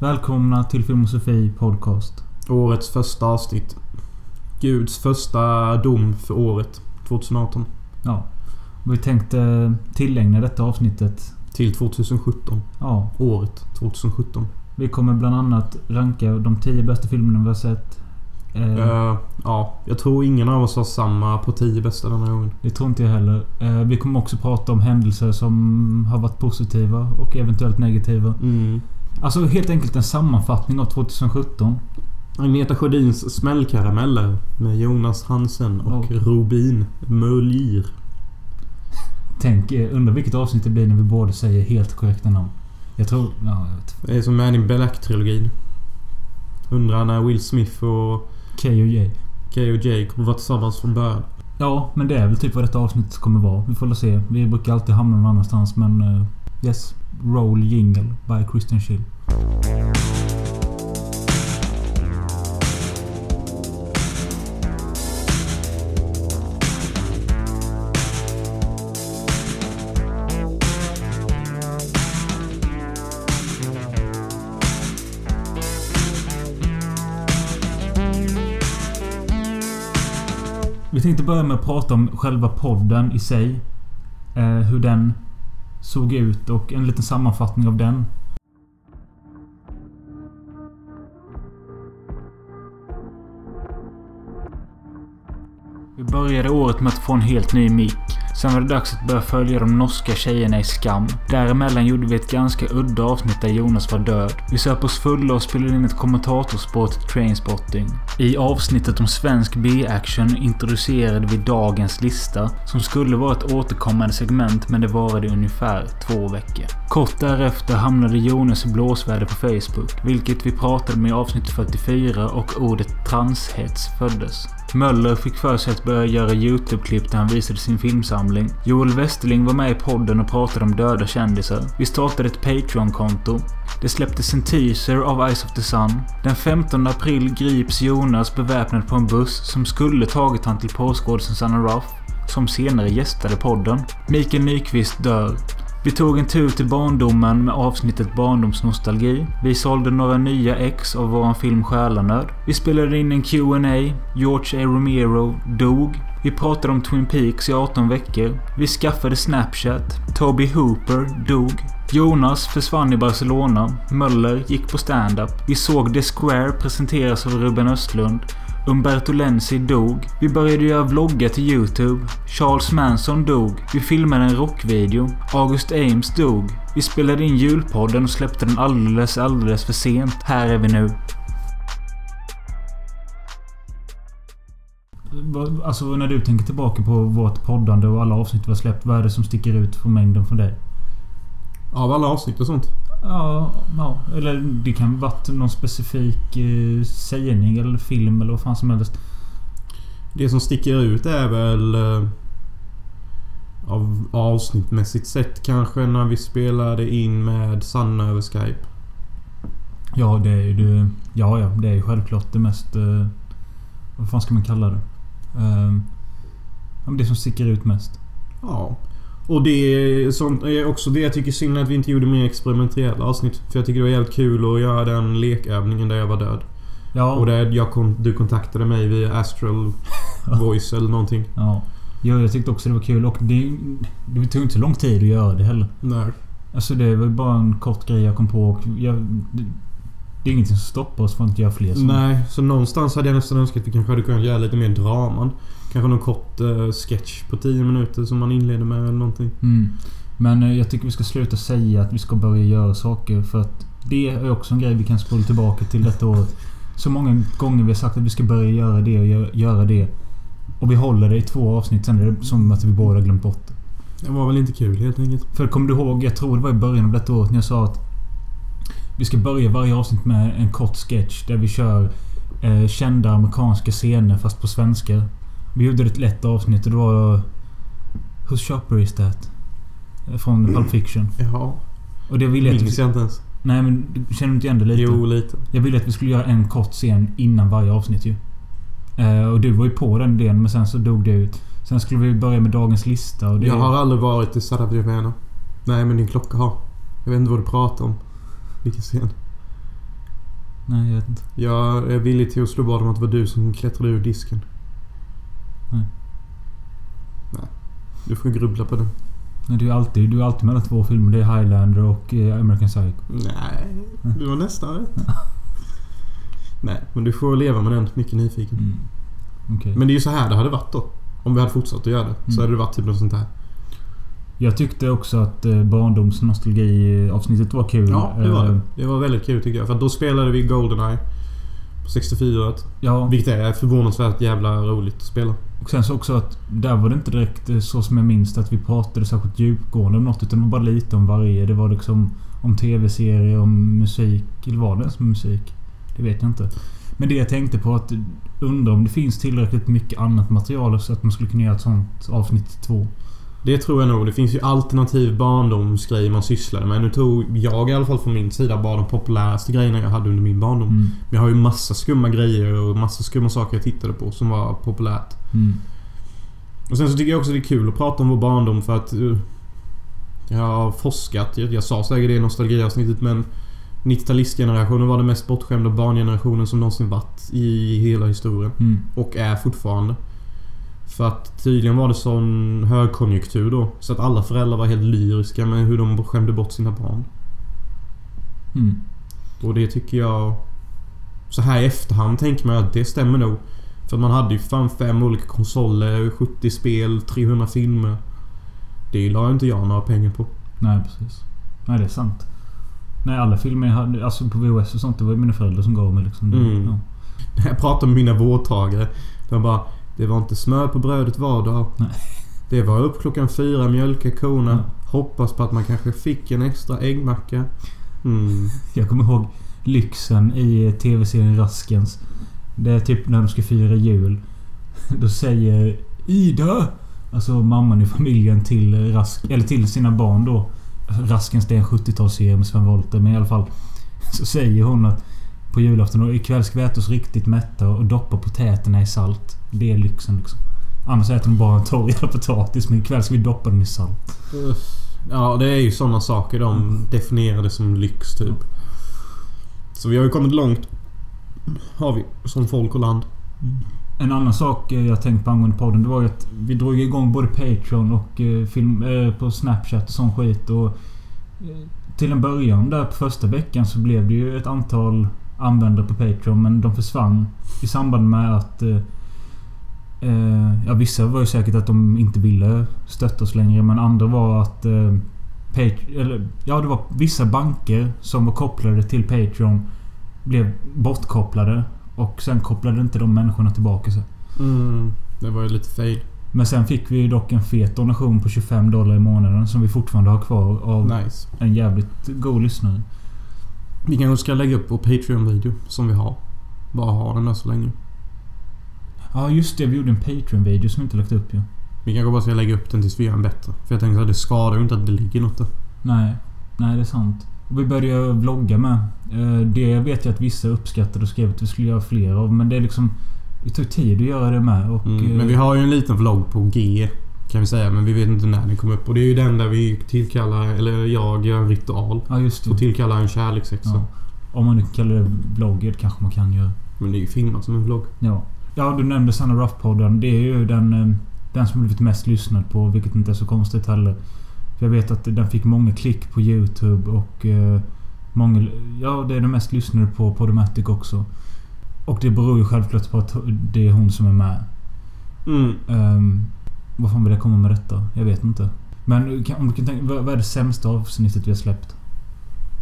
Välkomna till Filmosofi Podcast. Årets första avsnitt. Guds första dom för året 2018. Ja. Vi tänkte tillägna detta avsnittet. Till 2017. Ja. Året 2017. Vi kommer bland annat ranka de 10 bästa filmerna vi har sett. Eh, Eh, ja, jag tror ingen av oss har samma på 10 bästa denna gången. Det tror inte jag heller. Eh, vi kommer också prata om händelser som har varit positiva och eventuellt negativa. Mm. Alltså helt enkelt en sammanfattning av 2017. Agneta Sjödins smällkarameller med Jonas Hansen och Ja. Robin Möller. Tänk, eh, undrar vilket avsnitt det blir när vi båda säger helt korrekta namn. Jag tror... Ja, jag vet. Det är som med i Black-trilogin. Undrar när Will Smith och K.O.J. K.O.J. kommer vara tillsammans från början. Ja, men det är väl typ vad detta avsnittet kommer vara. Vi får väl se. Vi brukar alltid hamna någon annanstans men... eh, yes. Roll Jingle by Christian Schill. Vi tänkte börja med att prata om själva podden i sig. Eh, hur den såg ut och en liten sammanfattning av den. Vi började året med att få en helt ny mick. Sen var det dags att börja följa de norska tjejerna i Skam. Däremellan gjorde vi ett ganska udda avsnitt där Jonas var död. Vi söp oss fulla och spelade in ett kommentatorspår till Trainspotting. I avsnittet om svensk B-action introducerade vi dagens lista, som skulle vara ett återkommande segment men det varade i ungefär två veckor. Kort därefter hamnade Jonas i blåsväder på Facebook, vilket vi pratade med i avsnitt 44 och ordet transhets föddes. Möller fick för sig att börja göra YouTube-klipp där han visade sin filmsamling. Joel Westerling var med i podden och pratade om döda kändisar. Vi startade ett Patreon-konto. Det släpptes en teaser av Eyes of the Sun. Den 15 april grips Jonas beväpnad på en buss som skulle tagit han till påskådisen Sanna Ruff, som senare gästade podden. Mikael Nyqvist dör. Vi tog en tur till barndomen med avsnittet Barndomsnostalgi. Vi sålde några nya ex av våran film Själanöd. Vi spelade in en Q&A. George A. Romero dog. Vi pratade om Twin Peaks i 18 veckor. Vi skaffade Snapchat. Toby Hooper dog. Jonas försvann i Barcelona. Möller gick på stand-up. Vi såg The Square presenteras av Ruben Östlund. Umberto Lenzi dog. Vi började göra vloggar till YouTube. Charles Manson dog. Vi filmade en rockvideo. August Ames dog. Vi spelade in julpodden och släppte den alldeles, alldeles för sent. Här är vi nu. Alltså när du tänker tillbaka på vårt poddande och alla avsnitt vi har släppt. Vad är det som sticker ut från mängden från dig? Av alla avsnitt och sånt. Ja, ja. Eller det kan varit någon specifik eh, sägning eller film eller vad fan som helst. Det som sticker ut är väl... Eh, av avsnittmässigt sett kanske när vi spelade in med Sanna över Skype. Ja, det är ju... det- Ja, ja. Det är ju självklart det mest... Eh, vad fan ska man kalla det? Eh, det som sticker ut mest. Ja. Och det är, sånt, är också det jag tycker synd att vi inte gjorde mer experimentella avsnitt. För jag tycker det var jävligt kul att göra den lekövningen där jag var död. Ja. Och där jag kon, du kontaktade mig via Astral Voice eller någonting. Ja. ja. Jag tyckte också det var kul och det... Det tog inte så lång tid att göra det heller. Nej. Alltså det var bara en kort grej jag kom på och jag, det, det är ingenting som stoppar oss från att göra fler sådana. Nej, så någonstans hade jag nästan önskat att vi kanske hade kunnat göra lite mer draman. Kanske någon kort eh, sketch på 10 minuter som man inleder med eller någonting. Mm. Men eh, jag tycker vi ska sluta säga att vi ska börja göra saker för att det är också en grej vi kan spola tillbaka till detta året. Så många gånger vi har sagt att vi ska börja göra det och gö- göra det. Och vi håller det i två avsnitt sen är det som att vi båda glömt bort det. Det var väl inte kul helt enkelt. För kommer du ihåg? Jag tror det var i början av detta året när jag sa att vi ska börja varje avsnitt med en kort sketch där vi kör eh, kända amerikanska scener fast på svenska. Vi gjorde ett lätt avsnitt och det var... Whose shopper is that? Eh, Från Pulp Fiction. Jaha. Och det ville Minns jag inte ens. Nej men du känner inte igen det lite? Jo, lite. Jag ville att vi skulle göra en kort scen innan varje avsnitt ju. Eh, och du var ju på den delen men sen så dog det ut. Sen skulle vi börja med dagens lista och det... Jag har aldrig varit i Sarajevena. Nej, men din klocka har. Jag vet inte vad du pratar om. Vilken scen? Nej, jag vet inte. Jag är villig till att slå vad om att det var du som klättrade ur disken. Nej. Nej. Du får grubbla på det. Nej, du är alltid, du är alltid mellan två filmer. Det är Highlander och eh, American Psycho. Nej, du var nästan rätt. Nej, men du får leva med den. Mycket nyfiken. Mm. Okej. Men det är ju så här det hade varit då. Om vi hade fortsatt att göra det. Så Mm. hade det varit typ något sånt här. Jag tyckte också att eh, barndomsnostalgi-avsnittet var kul. Ja, det var Eh, det. Det var väldigt kul tycker jag. För då spelade vi Goldeneye. På 64 Ja, Vilket är förvånansvärt jävla roligt att spela. och sen så också att där var det inte direkt eh, så som jag minns att vi pratade särskilt djupgående om något. Utan det var bara lite om varje. Det var liksom om tv-serier, om musik. Eller var det ens musik? Det vet jag inte. Men det jag tänkte på att undra om det finns tillräckligt mycket annat material så att man skulle kunna göra ett sånt avsnitt två. Det tror jag nog. Det finns ju alternativ barndomsgrejer man sysslade med. Nu tog jag i alla fall från min sida bara de populäraste grejerna jag hade under min barndom. Mm. Men jag har ju massa skumma grejer och massa skumma saker jag tittade på som var populärt. Mm. Och sen så tycker jag också det är kul att prata om vår barndom för att... eh, jag har forskat. Jag, jag sa säkert det i nostalgiavsnittet men... 90-talistgenerationen var den mest bortskämda barngenerationen som någonsin varit i hela historien. Mm. Och är fortfarande. För att tydligen var det sån högkonjunktur då. Så att alla föräldrar var helt lyriska med hur de skämde bort sina barn. Mm. Och det tycker jag... Så här i efterhand tänker man att det stämmer nog. För man hade ju fan fem olika konsoler, 70 spel, 300 filmer. Det la inte jag några pengar på. Nej, precis. Nej, det är sant. Nej, alla filmer jag hade, alltså på VHS och sånt, det var ju mina föräldrar som gav mig liksom. Mm. ja. När jag pratar med mina vårdtagare. De bara... Det var inte smör på brödet var dag. Nej. Det var upp klockan fyra, mjölka korna. Ja. Hoppas på att man kanske fick en extra äggmacka. Mm. Jag kommer ihåg lyxen i TV-serien Raskens. Det är typ när de ska fira jul. Då säger Ida! Alltså mamman i familjen till Rask... Eller till sina barn då. Raskens det är en 70-talsserie med Sven Wollter. Men i alla fall. Så säger hon att på julafton och ikväll ska vi äta oss riktigt mätta och doppa potäterna i salt. Det är lyxen liksom. Annars äter de bara en torr jävla potatis. Men ikväll ska vi doppa dem i salt. Ja, det är ju sådana saker de definierade som lyx typ. Så vi har ju kommit långt. Har vi. Som folk och land. En annan sak eh, jag tänkt på angående podden det var ju att vi drog igång både Patreon och eh, film, eh, på Snapchat och sån skit. Och, eh, till en början där på första veckan så blev det ju ett antal användare på Patreon men de försvann i samband med att... Eh, eh, ja vissa var ju säkert att de inte ville stötta oss längre men andra var att... Eh, Pat- eller, ja det var vissa banker som var kopplade till Patreon blev bortkopplade. Och sen kopplade inte de människorna tillbaka sig. Mm. Det var ju lite fail. Men sen fick vi dock en fet donation på 25 dollar i månaden som vi fortfarande har kvar av Nice. en jävligt god lyssnare. Vi kanske ska lägga upp vår Patreon-video som vi har. Bara ha den där så länge. Ja just det, vi gjorde en Patreon-video som vi inte lagt upp ju. Vi kanske bara ska lägga upp den tills vi gör en bättre. För jag tänker att det skadar ju inte att det ligger något där. Nej, nej det är sant. Och vi började vlogga med. Eh, Det vet jag att vissa uppskattade och skrev att vi skulle göra fler av. Men det är liksom... Det tar tid att göra det med och... Mm. eh, Men vi har ju en liten vlogg på G. Kan vi säga. Men vi vet inte när den kommer upp. Och det är ju den där vi tillkallar, eller jag gör en ritual. Ja just Och det. tillkallar en kärleksexa. Ja. Om man nu kallar det vlogger kanske man kan göra. Men det är ju filmat som en vlogg. Ja. Ja, du nämnde Sanna Ruff-podden. Det är ju den, eh, den som blivit mest lyssnad på, vilket inte är så konstigt heller. För jag vet att den fick många klick på YouTube och... eh, Många... Ja, det är den mest lyssnade på Podomatic också. Och det beror ju självklart på att det är hon som är med. Mm. Um, vad fan vill jag komma med detta? Jag vet inte. Men kan, om du kan tänka... Vad, vad är det sämsta avsnittet vi har släppt?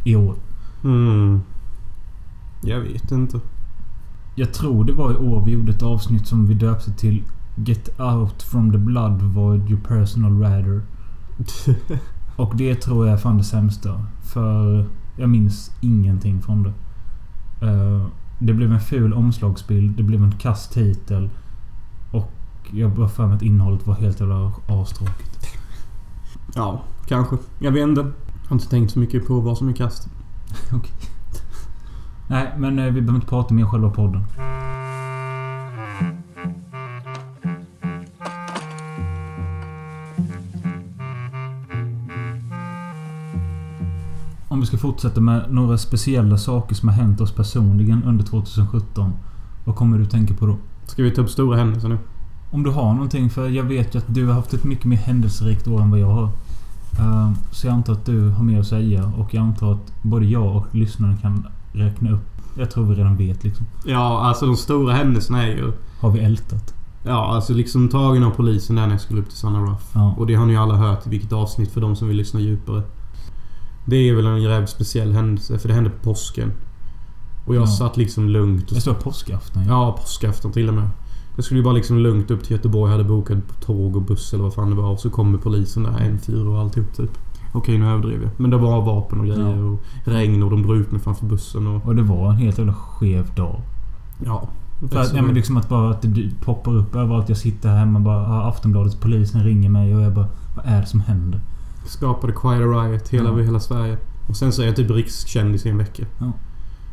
I år? Mm. Jag vet inte. Jag tror det var i år vi gjorde ett avsnitt som vi döpte till Get out from the blood void your personal radar. Och det tror jag är fan det sämsta. För jag minns ingenting från det. Eh, det blev en ful omslagsbild. Det blev en kass titel. Och jag bara för mig att innehållet var helt jävla astråkigt. ja, kanske. Jag vet inte. Jag har inte tänkt så mycket på vad som är kast. Nej, men eh, vi behöver inte prata mer om själva podden. Om vi ska fortsätta med några speciella saker som har hänt oss personligen under 2017. Vad kommer du tänka på då? Ska vi ta upp stora händelser nu? Om du har någonting, för jag vet ju att du har haft ett mycket mer händelserikt år än vad jag har. Ehm, så jag antar att du har mer att säga och jag antar att både jag och lyssnaren kan räkna upp. Jag tror vi redan vet liksom. Ja, alltså de stora händelserna är ju... Har vi ältat? Ja, alltså liksom tagen av polisen där när jag skulle upp till Sanna Ruff. Ja. Och det har ni alla hört i vilket avsnitt för de som vill lyssna djupare. Det är väl en jävligt speciell händelse för det hände på påsken. Och jag Ja. satt liksom lugnt. Det Och, står påskafton ja. ja, påskafton till och med. Jag skulle ju bara liksom lugnt upp till Göteborg. hade bokat på tåg och buss eller vad fan det var. Och så kommer polisen där, M4 och alltihop typ. Okej, nu överdrev jag. Men det var vapen och grejer Ja. och regn och de drog ut mig framför bussen och... Och det var en helt jävla skev dag. Ja. För att, ja, men liksom att bara att det poppar upp överallt. Jag sitter här hemma bara ah, Aftonbladets polisen ringer mig och jag bara Vad är det som händer? Skapade Quiet Riot hela, Ja. hela Sverige. Och sen så är jag typ rikskändis i en vecka. Ja.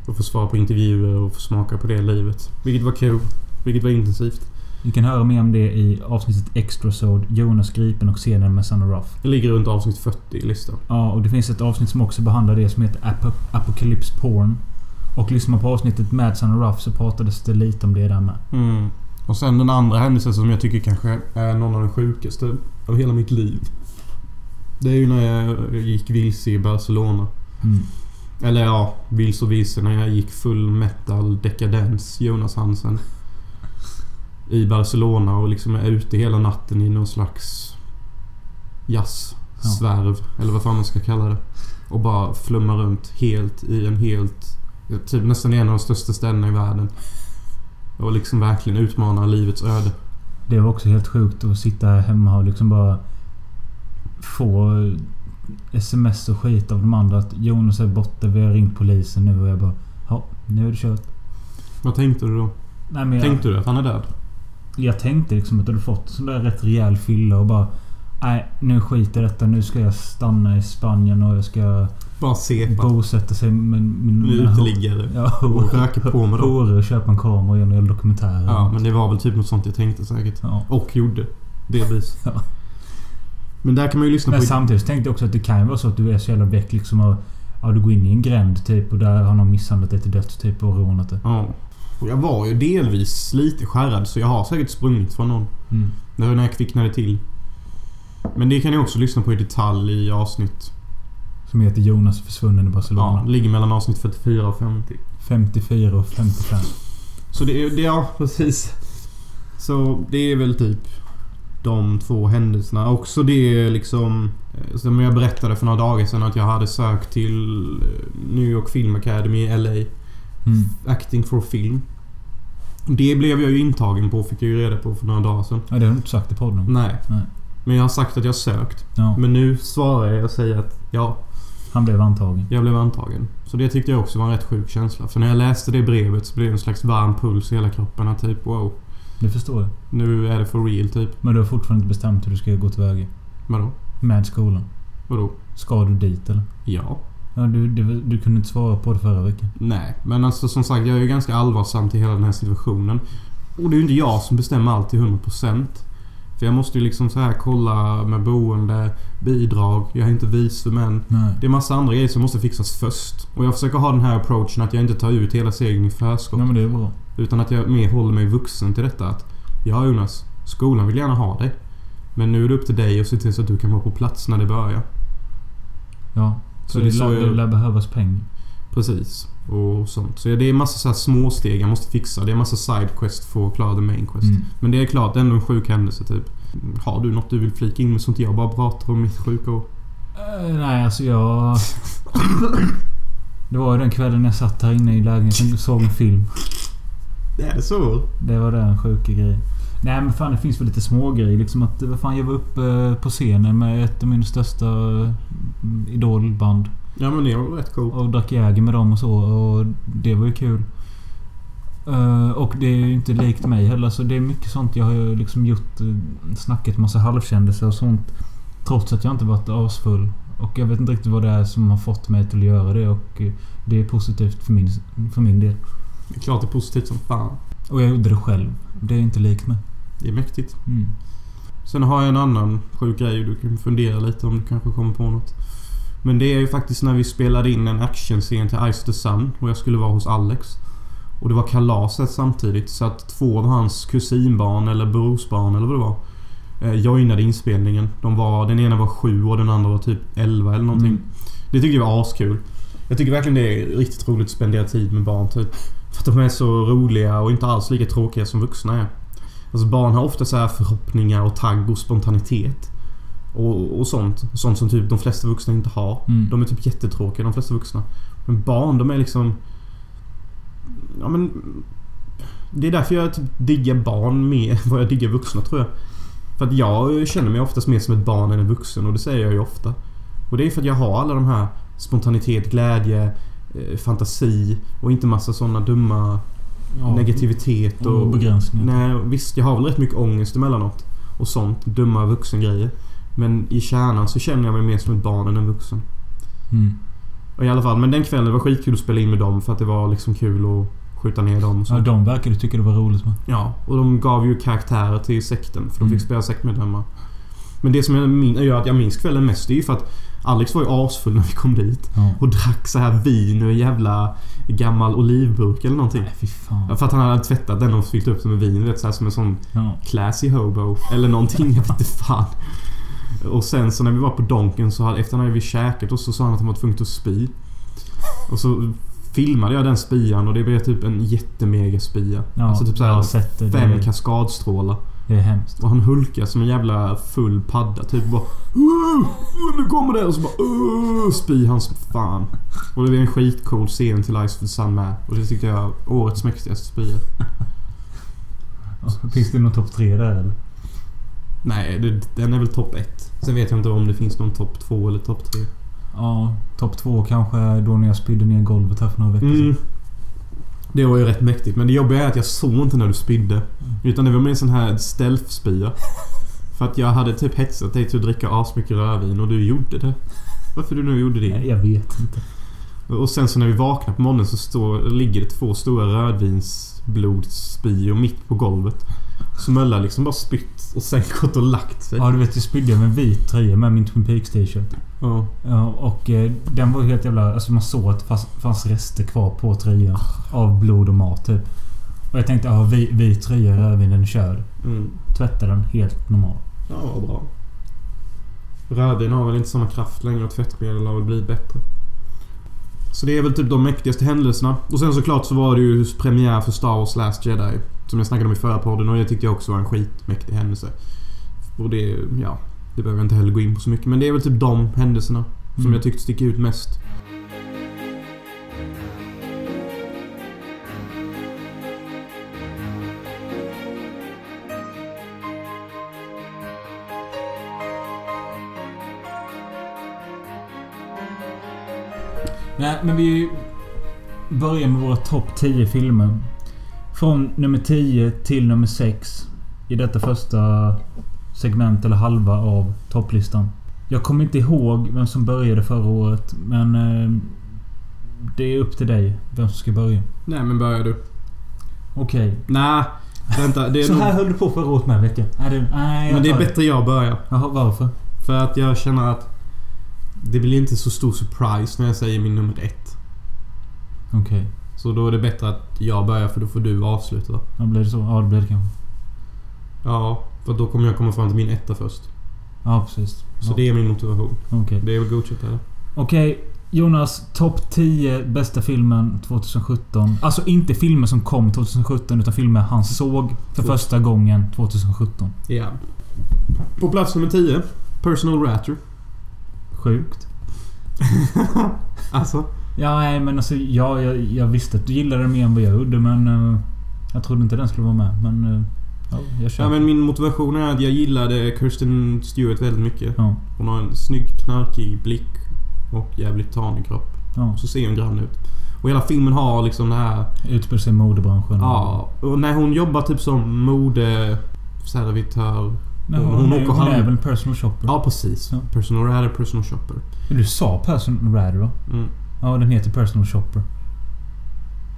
Och får svara på intervjuer och får smaka på det livet. Vilket var kul. Vilket var intensivt. Ni kan höra mer om det i avsnittet Extrasode, Jonas gripen och scenen med Sanna Ruff. Det ligger runt avsnitt 40 i listan. Ja, och det finns ett avsnitt som också behandlar det som heter Ap- Apocalypse Porn. Och lyssnar man på avsnittet med Sanna Ruff så pratades det lite om det där med. Mm. Och sen den andra händelsen som jag tycker kanske är någon av de sjukaste av hela mitt liv. Det är ju när jag gick vilse i Barcelona. Mm. Eller ja, vilse och vilse när jag gick full metal dekadens Jonas Hansen. I Barcelona och liksom är ute hela natten i någon slags jazz Ja. eller vad fan man ska kalla det. Och bara flummar runt helt i en helt... Typ nästan en av de största städerna i världen. Och liksom verkligen utmana livets öde. Det var också helt sjukt att sitta här hemma och liksom bara få sms och skit av de andra att Jonas är borta, vi har ringt polisen nu och jag bara Ja, nu är det kört. Vad tänkte du då? Nej, men jag, Tänkte du att han är död? Jag tänkte liksom att du fått sån där rätt rejäl fylla och bara Nej, nu skiter jag detta. Nu ska jag stanna i Spanien och jag ska Bara sepa. bosätta sig med min... Nu uteliggare. Ja, Och röka på med dem. Och köpa en kamera och göra en dokumentär. Ja, men det var väl typ något sånt jag tänkte säkert. Ja. Och gjorde. Delvis. Ja. Men där kan man ju lyssna Men på... samtidigt tänkte jag också att det kan ju vara så att du är så jävla väck liksom och... Ja, du går in i en gränd typ och där har någon misshandlat dig till döds typ och rånat dig. Ja. Och jag var ju delvis lite skärrad så jag har säkert sprungit från någon. Mm. Det var när jag kvicknade till. Men det kan ni också lyssna på i detalj i avsnitt... Som heter Jonas försvunnen i Ja, Barcelona. ligger mellan avsnitt 44 och 50. 54 och 55. Så det är... Det, ja, precis. Så det är väl typ de två händelserna. Också det liksom... eh, Som jag berättade för några dagar sedan att jag hade sökt till eh, New York Film Academy i LA. Mm. Acting for Film. Det blev jag ju intagen på fick jag ju reda på för några dagar sedan. Ja, det har du inte sagt i podden. Nej. Nej. Men jag har sagt att jag sökt. Ja, Men nu svarar jag och säger att ja, han blev antagen. jag blev antagen. Så det tyckte jag också var en rätt sjuk känsla. För när jag läste det brevet så blev det en slags varm puls i hela kroppen. Att typ wow, Det förstår jag. nu är det for real typ. Men du har fortfarande inte bestämt hur du ska gå tillväga. Vadå? Med skolan. Vadå? Ska du dit eller? Ja. Ja, du, du, du kunde inte svara på det förra veckan. Nej, men alltså som sagt jag är ju ganska allvarsam till hela den här situationen. Och det är ju inte jag som bestämmer allt till 100%. För jag måste ju liksom så här kolla med boende, bidrag, jag är inte vis för män. Nej. Det är massa andra grejer som måste fixas först. Och jag försöker ha den här approachen att jag inte tar ut hela segern i förskott. Nej men det är bra. Utan att jag mer håller mig vuxen till detta att Ja Jonas, skolan vill gärna ha dig. Men nu är det upp till dig att se till så att du kan vara på plats när det börjar. Ja. Så, Så det, det är så lär, jag- det lär behövas pengar. Precis. Och sånt. Så det är massa så här små steg jag måste fixa. Det är massa side quest för att klara the main quest. Mm. Men det är klart, det är ändå en sjuk händelse typ. Har du något du vill flika in med sånt jag bara pratar om mitt sjuka år? Eh, nej, alltså jag... Det var ju den kvällen jag satt här inne i lägenheten och såg en film. Är det så? Det var den sjuka grejen. Nej men fan det finns väl lite små grejer liksom att vad fan jag var uppe på scenen med ett av mina största eh, idolband. Ja men det var rätt coolt. Och drack Jäger med dem och så och det var ju kul. Eh, och det är ju inte likt mig heller så det är mycket sånt jag har ju liksom gjort. Snackat massa halvkändisar och sånt. Trots att jag inte varit asfull. Och jag vet inte riktigt vad det är som har fått mig till att göra det och eh, det är positivt för min, för min del. Det är klart det är positivt som fan. Och jag gjorde det själv. Det är inte likt mig. Det är mäktigt. Mm. Sen har jag en annan sjuk grej. Du kan fundera lite om du kanske kommer på något. Men det är ju faktiskt när vi spelade in en actionscen till Ice the Sun och jag skulle vara hos Alex. Och det var kalaset samtidigt så att två av hans kusinbarn eller brorsbarn eller vad det var eh, joinade inspelningen. De var, den ena var sju och den andra var typ 11 eller någonting. Mm. Det tycker jag var askul. Jag tycker verkligen det är riktigt roligt att spendera tid med barn typ. För att de är så roliga och inte alls lika tråkiga som vuxna är. Alltså barn har ofta så här förhoppningar och tagg och spontanitet. Och, och sånt. Sånt som typ de flesta vuxna inte har. Mm. De är typ jättetråkiga de flesta vuxna. Men barn de är liksom... Ja men... Det är därför jag typ diggar barn mer än vad jag diggar vuxna tror jag. För att jag känner mig oftast mer som ett barn än en vuxen och det säger jag ju ofta. Och det är för att jag har alla de här spontanitet, glädje, fantasi och inte massa såna dumma Ja, negativitet och... och begränsningar. Nej, visst jag har väl rätt mycket ångest emellanåt. Och sånt. Dumma vuxengrejer. Men i kärnan så känner jag mig mer som ett barn än en vuxen. Mm. Och i alla fall, men den kvällen var skitkul att spela in med dem för att det var liksom kul att skjuta ner dem och så. Ja, de verkar du tycka det var roligt med. Ja, och de gav ju karaktärer till sekten för de Mm. fick spela sektmedlemmar. Men det som jag min, gör att jag minns kvällen mest är ju för att Alex var ju asfull när vi kom dit. Ja. Och drack så här vin en jävla gammal olivburk eller någonting. Nej, fy fan. För att han hade tvättat den och fyllt upp den med vin. Vet, så här, som en sån Ja. classy hobo. Eller någonting, jag vet inte fan. Och sen så när vi var på Donken så hade, efter när vi käkat och så sa han att han var tvungen att spy. Och så filmade jag den spyan och det blev typ en jättemega spya. Ja, alltså typ såhär fem kaskadstrålar. Det är hemskt. Och han hulkar som en jävla full padda. Typ bara "Åh, åh, Nu kommer det! Och så bara "Åh", spyr han som fan. Och det blev en skitcool scen till Ice of the Sun med. Och det tyckte jag årets mäktigaste spya. Finns det någon topp tre där eller? Nej, det, den är väl topp ett. Sen vet jag inte om det finns någon topp två eller topp tre. Ja, topp två kanske då när jag spydde ner golvet här för några veckor sedan. Mm. Det var ju rätt mäktigt. Men det jobbiga är att jag såg inte när du spydde. Utan det var mer en sån här stealth-spya. För att jag hade typ hetsat dig till att dricka asmycket rödvin och du gjorde det. Varför du nu gjorde det? Jag vet inte. Och sen så när vi vaknar på morgonen så står, ligger det två stora rödvinsblodsspyor mitt på golvet. Så Mölla liksom bara spytt och sen gått och lagt sig. Ja, du vet, jag spydde med en vit tröja med min Twin Peaks t-shirt. Ja. Ja, och eh, den var helt jävla... Alltså man såg att det fanns, fanns rester kvar på tröjan. Av blod och mat typ. Och jag tänkte, ja, vi- vit tröja, rödvin, den är körd. Mm. Tvätta den helt normal. Ja, vad bra. Rödvin har väl inte samma kraft längre och tvättmedel har väl blivit bättre. Så det är väl typ de mäktigaste händelserna. Och sen såklart så var det ju premiär för Star Wars Last Jedi. Som jag snackade om i förra podden och det tyckte jag också var en skitmäktig händelse. Och det, ja... Det behöver jag inte heller gå in på så mycket men det är väl typ de händelserna som Mm. jag tyckte sticker ut mest. Men vi börjar med våra topp 10 filmer. Från nummer 10 till nummer 6. I detta första segment eller halva av topplistan. Jag kommer inte ihåg vem som började förra året, men... Eh, det är upp till dig vem som ska börja. Nej men börjar du? Okej. Nej, vänta. Det är Så nog, här höll du på förra året med vet jag. Nej, det, nej, jag men det är bättre jag börjar. Jaha, varför? För att jag känner att det blir inte så stor surprise när jag säger min nummer ett. Okej. Så då är det bättre att jag börjar för då får du avsluta. Ja, blir det så? Ja, det blir det kanske. Ja, för då kommer jag komma fram till min etta först. Ja, precis. Så ja. det är min motivation. Okej. Det är väl godkänt eller? Okej, Jonas. Topp 10 bästa filmen 2017. Alltså inte filmer som kom 2017 utan filmer han såg för första gången 2017. Ja. På plats nummer 10. Personal Ratter. Sjukt. Alltså. Ja, nej men alltså ja, jag, jag visste att du gillade den mer än vad jag gjorde men... eh, jag trodde inte den skulle vara med men... eh, ja, jag kör. Ja, men min motivation är att jag gillade Kirsten Stewart väldigt mycket. Ja, Hon har en snygg knarkig blick och jävligt tanig kropp. ja. Så ser hon grann ut. Och hela filmen har liksom det här... Utspelar sig i modebranschen. Ja, och när hon jobbar typ som modeservitör. Nej, hon- hon, hon hon är väl en personal shopper? Ja, precis. Ja. Personal Ratter, Personal Shopper. Du sa personal rather då? Mm. Ja, den heter personal shopper.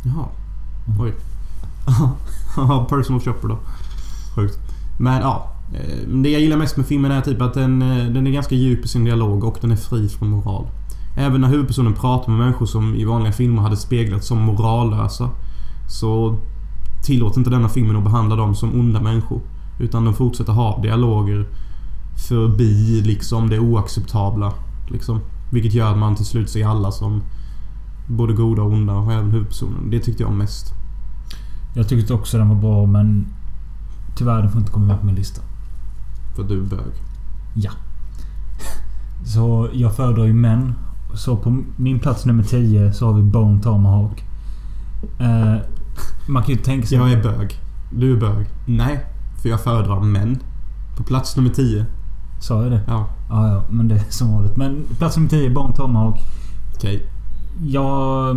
Jaha. Mm. Oj. Ja, personal shopper då. Sjukt. Men ja. eh, Det jag gillar mest med filmen är typ att den, eh, den är ganska djup i sin dialog och den är fri från moral. Även när huvudpersonen pratar med människor som i vanliga filmer hade speglats som morallösa. Så tillåter inte denna filmen att behandla dem som onda människor. Utan de fortsätter ha dialoger förbi liksom det oacceptabla. Liksom. Vilket gör att man till slut ser alla som både goda och onda och även huvudpersonen. Det tyckte jag mest. Jag tyckte också den var bra men... Tyvärr, den får inte komma med på min lista. För du är bög. Ja. Så jag föredrar ju män. Så på min plats nummer 10 så har vi Bone Tomahawk. Eh, man kan ju tänka sig... Jag är bög. Du är bög. Nej, för jag föredrar män. På plats nummer 10. Sa jag det? Ja, Ja, ja. Men det är som vanligt. Men plats nummer 10, Bone Tomahawk. okej. Ja...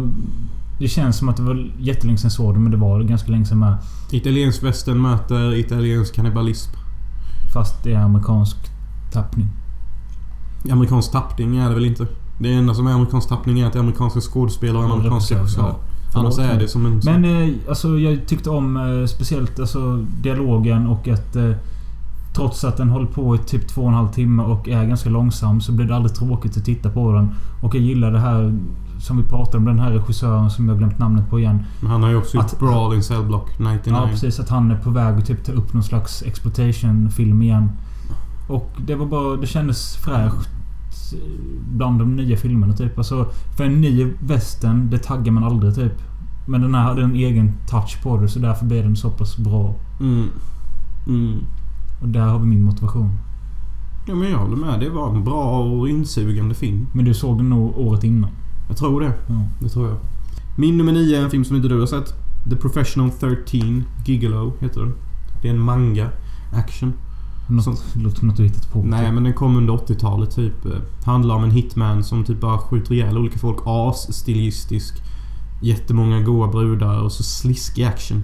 Det känns som att det var jättelänge sedan jag såg det, men det var ganska länge sedan med. Italiensk västern möter italiensk kannibalism. Fast det är amerikansk tappning. Amerikansk tappning är det väl inte? Det enda som är amerikansk tappning är att det är amerikanska skådespelare och amerikanska ja. Annars är det som en... Men eh, alltså jag tyckte om eh, speciellt alltså, dialogen och att eh, Trots att den håller på i typ två och en halv timme och är ganska långsam så blir det aldrig tråkigt att titta på den. Och jag gillar det här som vi pratade om, den här regissören som jag glömt namnet på igen. Men han har ju också gjort Brawl in Cell Block 99. Ja precis, att han är på väg att typ ta upp någon slags exploitation-film igen. Och det var bara... Det kändes fräscht bland de nya filmerna typ. Alltså, för en ny western, det taggar man aldrig typ. Men den här hade en egen touch på det så därför blev den så pass bra. Mm. Mm. Och där har vi min motivation. Ja men jag håller med. Det var en bra och insugande film. Men du såg den nog året innan. Jag tror det. Ja. Det tror jag. Min nummer 9 är en film som inte du har sett. The Professional 13 Gigolo heter den. Det är en manga. Action. Något, Som- låter som något du hittat på. Nej typ. men den kom under 80-talet typ. Handlar om en hitman som typ bara skjuter ihjäl olika folk. As-stilistisk. Jättemånga goa brudar och så sliskig action.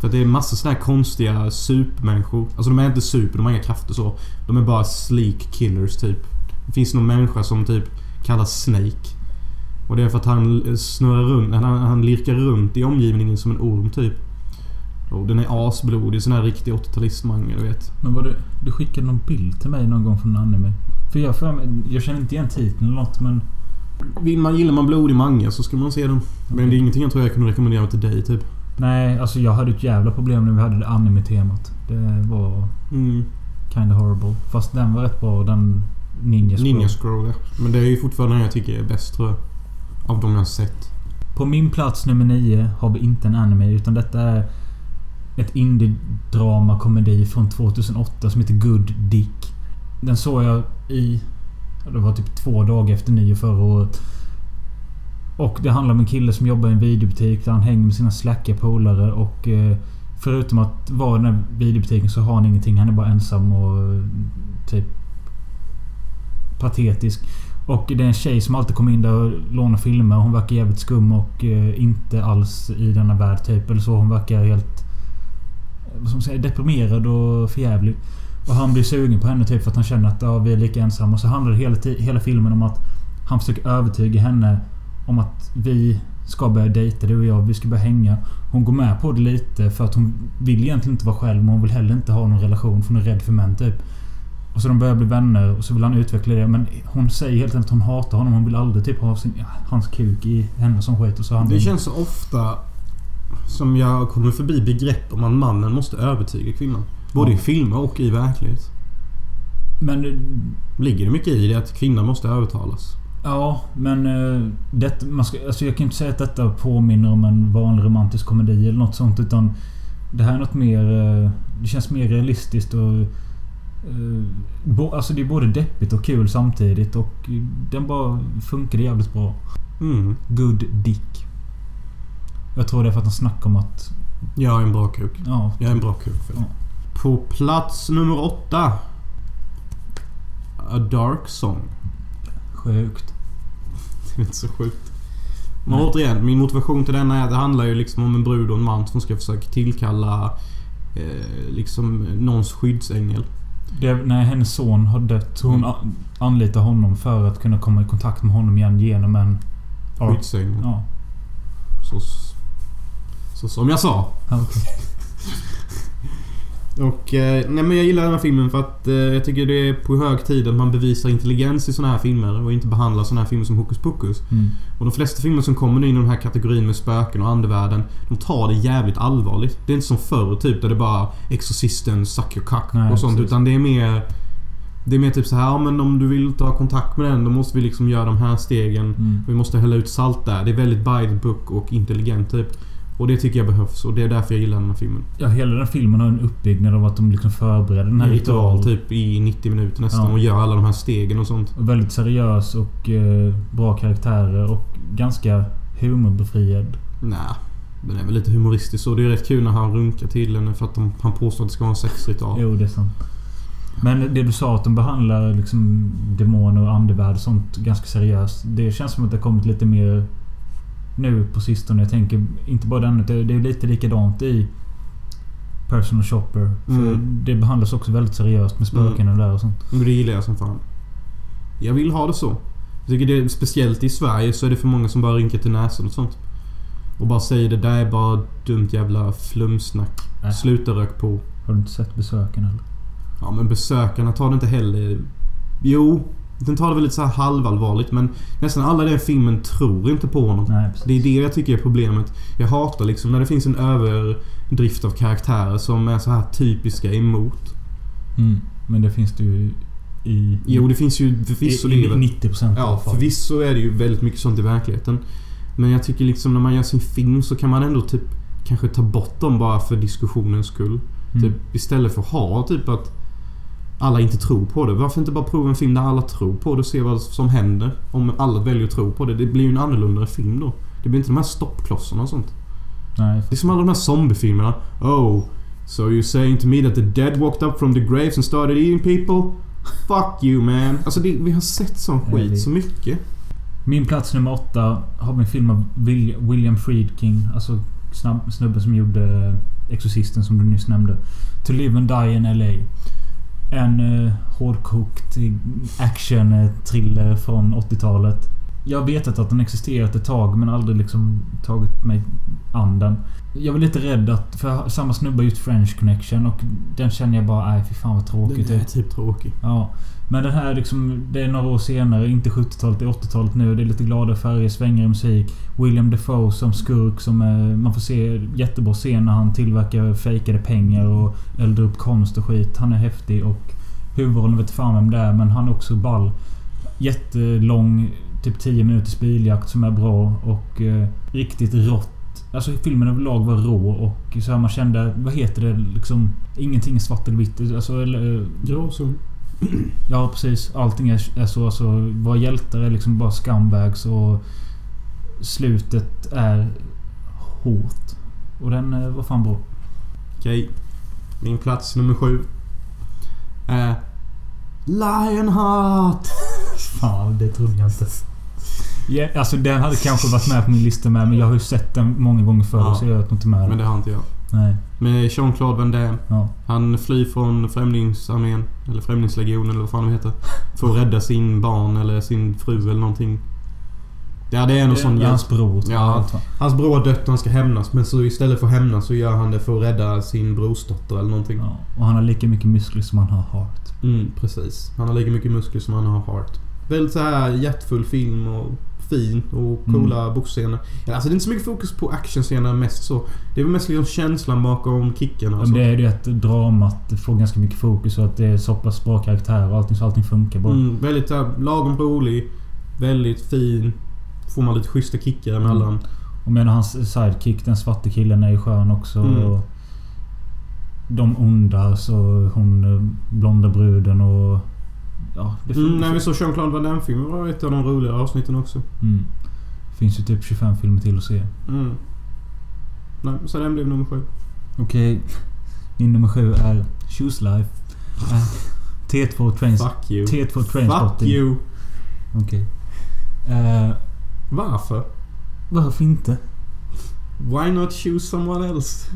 För det är massor sådana här konstiga supermänniskor. Alltså de är inte super, de har inga krafter så. De är bara sleek killers typ. Det finns någon människa som typ kallas Snake. Och det är för att han snurrar runt, han, han lirkar runt i omgivningen som en orm typ. Och den är asblodig, sån här riktig 80-talistmanga du vet. Men var det, du skickade någon bild till mig någon gång från anime? För jag, för mig, jag känner inte igen titeln eller något men... Vill man, gillar man blodig manga så ska man se den. Men det är ingenting jag tror jag kunde rekommendera till dig typ. Nej, alltså jag hade ett jävla problem när vi hade det anime-temat. Det var Mm. kinda horrible. Fast den var rätt bra, den Ninja Scroll. Ninja Scroll ja. Men det är ju fortfarande den jag tycker är bäst tror jag. Av de jag har sett. På min plats nummer nio har vi inte en anime utan detta är ett indie-drama-komedi från 2008 som heter Good Dick. Den såg jag i... Det var typ två dagar efter nio förra året. Och det handlar om en kille som jobbar i en videobutik där han hänger med sina slackiga polare och... Eh, förutom att vara i den här videobutiken så har han ingenting. Han är bara ensam och... Eh, typ... Patetisk. Och det är en tjej som alltid kommer in där och lånar filmer. Hon verkar jävligt skum och eh, inte alls i denna värld typ. Eller så. Hon verkar helt... Vad ska man säga? Deprimerad och förjävlig. Och han blir sugen på henne typ för att han känner att ja, vi är lika ensamma. Och så handlar det hela, hela filmen om att han försöker övertyga henne om att vi ska börja dejta, du och jag. Vi ska börja hänga. Hon går med på det lite för att hon vill egentligen inte vara själv men hon vill heller inte ha någon relation för hon är rädd för män typ. Och så de börjar bli vänner och så vill han utveckla det. Men hon säger helt enkelt att hon hatar honom. Hon vill aldrig typ ha sin, hans kuk i henne som skit. Och så han Det känns så ofta som jag kommer förbi begrepp om att mannen måste övertyga kvinnan. Både Ja. i filmer och i verklighet. Men... eh, Ligger det mycket i det att kvinnan måste övertalas? Ja, men... eh, Det, man ska, alltså jag kan inte säga att detta påminner om en vanlig romantisk komedi eller något sånt. Utan det här är något mer... eh, Det känns mer realistiskt och... alltså det är både deppigt och kul samtidigt och den bara funkar jävligt bra. Mm. Good Dick. Jag tror det är för att han snackar om att... Jag är en bra kuk. Ja, Jag är en bra kuk för. Ja. På plats nummer åtta. A Dark Song. sjukt. Det är inte så sjukt. Men Nej. återigen, min motivation till denna är att det handlar ju liksom om en brud och en man som ska försöka tillkalla eh, liksom någons skyddsängel. Det, när hennes son har dött hon Mm. anlitar honom för att kunna komma i kontakt med honom igen genom en... Skyddsängel. Ja. Så, så som jag sa. okej. Och eh, nej men jag gillar den här filmen för att eh, jag tycker det är på hög tid att man bevisar intelligens i såna här filmer och inte behandlar såna här filmer som hokus pokus. Mm. Och de flesta filmer som kommer nu inom den här kategorin med spöken och andevärlden, de tar det jävligt allvarligt. Det är inte som förr typ där det bara Exorcisten, suck your cock Nej, och sånt. precis. Utan det är mer... Det är mer typ så här, ja, men om du vill ta kontakt med den då måste vi liksom göra de här stegen. Mm. Vi måste hälla ut salt där. Det är väldigt by the book och intelligent typ. Och det tycker jag behövs och det är därför jag gillar den här filmen. Ja, hela den filmen har en uppbyggnad av att de liksom förbereder den här En ritual ritualen. typ i 90 minuter nästan Ja. och gör alla de här stegen och sånt. Och Väldigt seriös och eh, bra karaktärer och ganska humorbefriad. Nej. Den är väl lite humoristisk och det är rätt kul när han runkar till henne för att de, han påstår att det ska vara en sexritual. Jo, det är sant. Men det du sa att de behandlar liksom demoner och andevärld och sånt ganska seriöst. Det känns som att det har kommit lite mer nu på sistone. Jag tänker inte bara den. utan Det är lite likadant i Personal Shopper. För Mm. det behandlas också väldigt seriöst med spöken och där och sånt. Men det gillar jag som fan. Jag vill ha det så. Jag tycker det är speciellt i Sverige så är det för många som bara rynkar till näsan och sånt. Och bara säger det där är bara dumt jävla flumsnack. Äh. Sluta rök på. Har du inte sett besöken eller? Ja men besökarna tar det inte heller... Jo, den tar det väl lite så här halvallvarligt men nästan alla i den filmen tror inte på honom. Nej. Det är det jag tycker är problemet. Jag hatar liksom när det finns en överdrift av karaktärer som är så här typiska emot. Mm. Men det finns det ju i... Jo, det finns ju förvisso i, i 90% i alla Ja, fall. förvisso är det ju väldigt mycket sånt i verkligheten. Men jag tycker liksom när man gör sin film så kan man ändå typ kanske ta bort dem bara för diskussionens skull. Mm. Typ istället för att ha typ att alla inte tror på det. Varför inte bara prova en film där alla tror på det och se vad som händer? Om alla väljer att tro på det. Det blir ju en annorlunda film då. Det blir inte de här stoppklossarna och sånt. Nej, Det är som alla de här zombiefilmerna. Oh, so you're saying to me that the dead walked up from the graves and started eating people? Fuck you man. Alltså det, vi har sett sån skit vi- så mycket. Min plats nummer åtta har vi en film av Will- William Friedkin. Alltså snubben som gjorde Exorcisten som du nyss nämnde. To Live and Die in LA. En eh, hårdkokt action-thriller från 80-talet. Jag har vetat att den existerat ett tag men aldrig liksom tagit mig an den. Jag var lite rädd att... För samma snubbe har gjort French Connection och den känner jag bara, nej fy fan vad tråkigt. Den är typ tråkig. Ja. Men den här liksom, det är några år senare. Inte 70-talet, det är 80-talet nu. Det är lite glada färger, svängig musik. William Defoe som skurk som är, Man får se jättebra scen när han tillverkar fejkade pengar och eldar upp konst och skit. Han är häftig och huvudrollen vet fan vem det är men han är också ball. Jättelång, typ 10 minuters biljakt som är bra och eh, riktigt rått. Alltså filmen överlag var rå och så här man kände, vad heter det liksom? Ingenting är svart eller vitt. Alltså, eller, eh, Gråzon. Ja, precis. Allting är, är så. Alltså, våra hjältar är liksom bara scumbags och slutet är hårt. Och den eh, var fan bra. Okej. Min plats nummer sju. Är... Lionheart! Fan, det trodde jag inte. Ja, alltså den hade kanske varit med på min lista med, men jag har ju sett den många gånger förr Ja. så jag har inte med Men den. det har inte jag. Nej. Med Jean-Claude Van Damme. Ja. Han flyr från Främlingsarmén. Eller Främlingslegionen eller vad fan de heter. För att rädda sin barn eller sin fru eller någonting. Ja, det är någon sån det hans bror. Ja. Hans bror har dött och han ska hämnas. Men så istället för att hämnas så gör han det för att rädda sin brorsdotter eller någonting. Ja. Och han har lika mycket muskler som han har heart. Mm, precis. Han har lika mycket muskler som han har heart. Väldigt så här hjärtfull film och fin och coola Mm. boxscener. Alltså det är inte så mycket fokus på actionscenerna mest så. Det är väl mest liksom känslan bakom kickarna och Men så. det är ju att dramat får ganska mycket fokus och att det är så pass bra karaktär och allting så allting funkar bra. Mm, väldigt här, lagom rolig. Väldigt fin. Får man lite schyssta kickar emellan. Mm. Och medan hans sidekick, den svarte killen, är ju skön också. Mm. Och de onda, så hon eh, blonda bruden och... Ja, det Mm, när vi såg Jean-Claude Van Damme-filmen var ett av de roligare avsnitten också. mm. finns ju typ 25 filmer till att se. Mm. Nej, så den blev nummer sju. Okej. Min nummer sju är Choose Life. Äh, T2 Trains... Fuck you. T2 Fuck Trainspotting. you. Okej. Eh, Varför? varför inte? Why not choose someone else?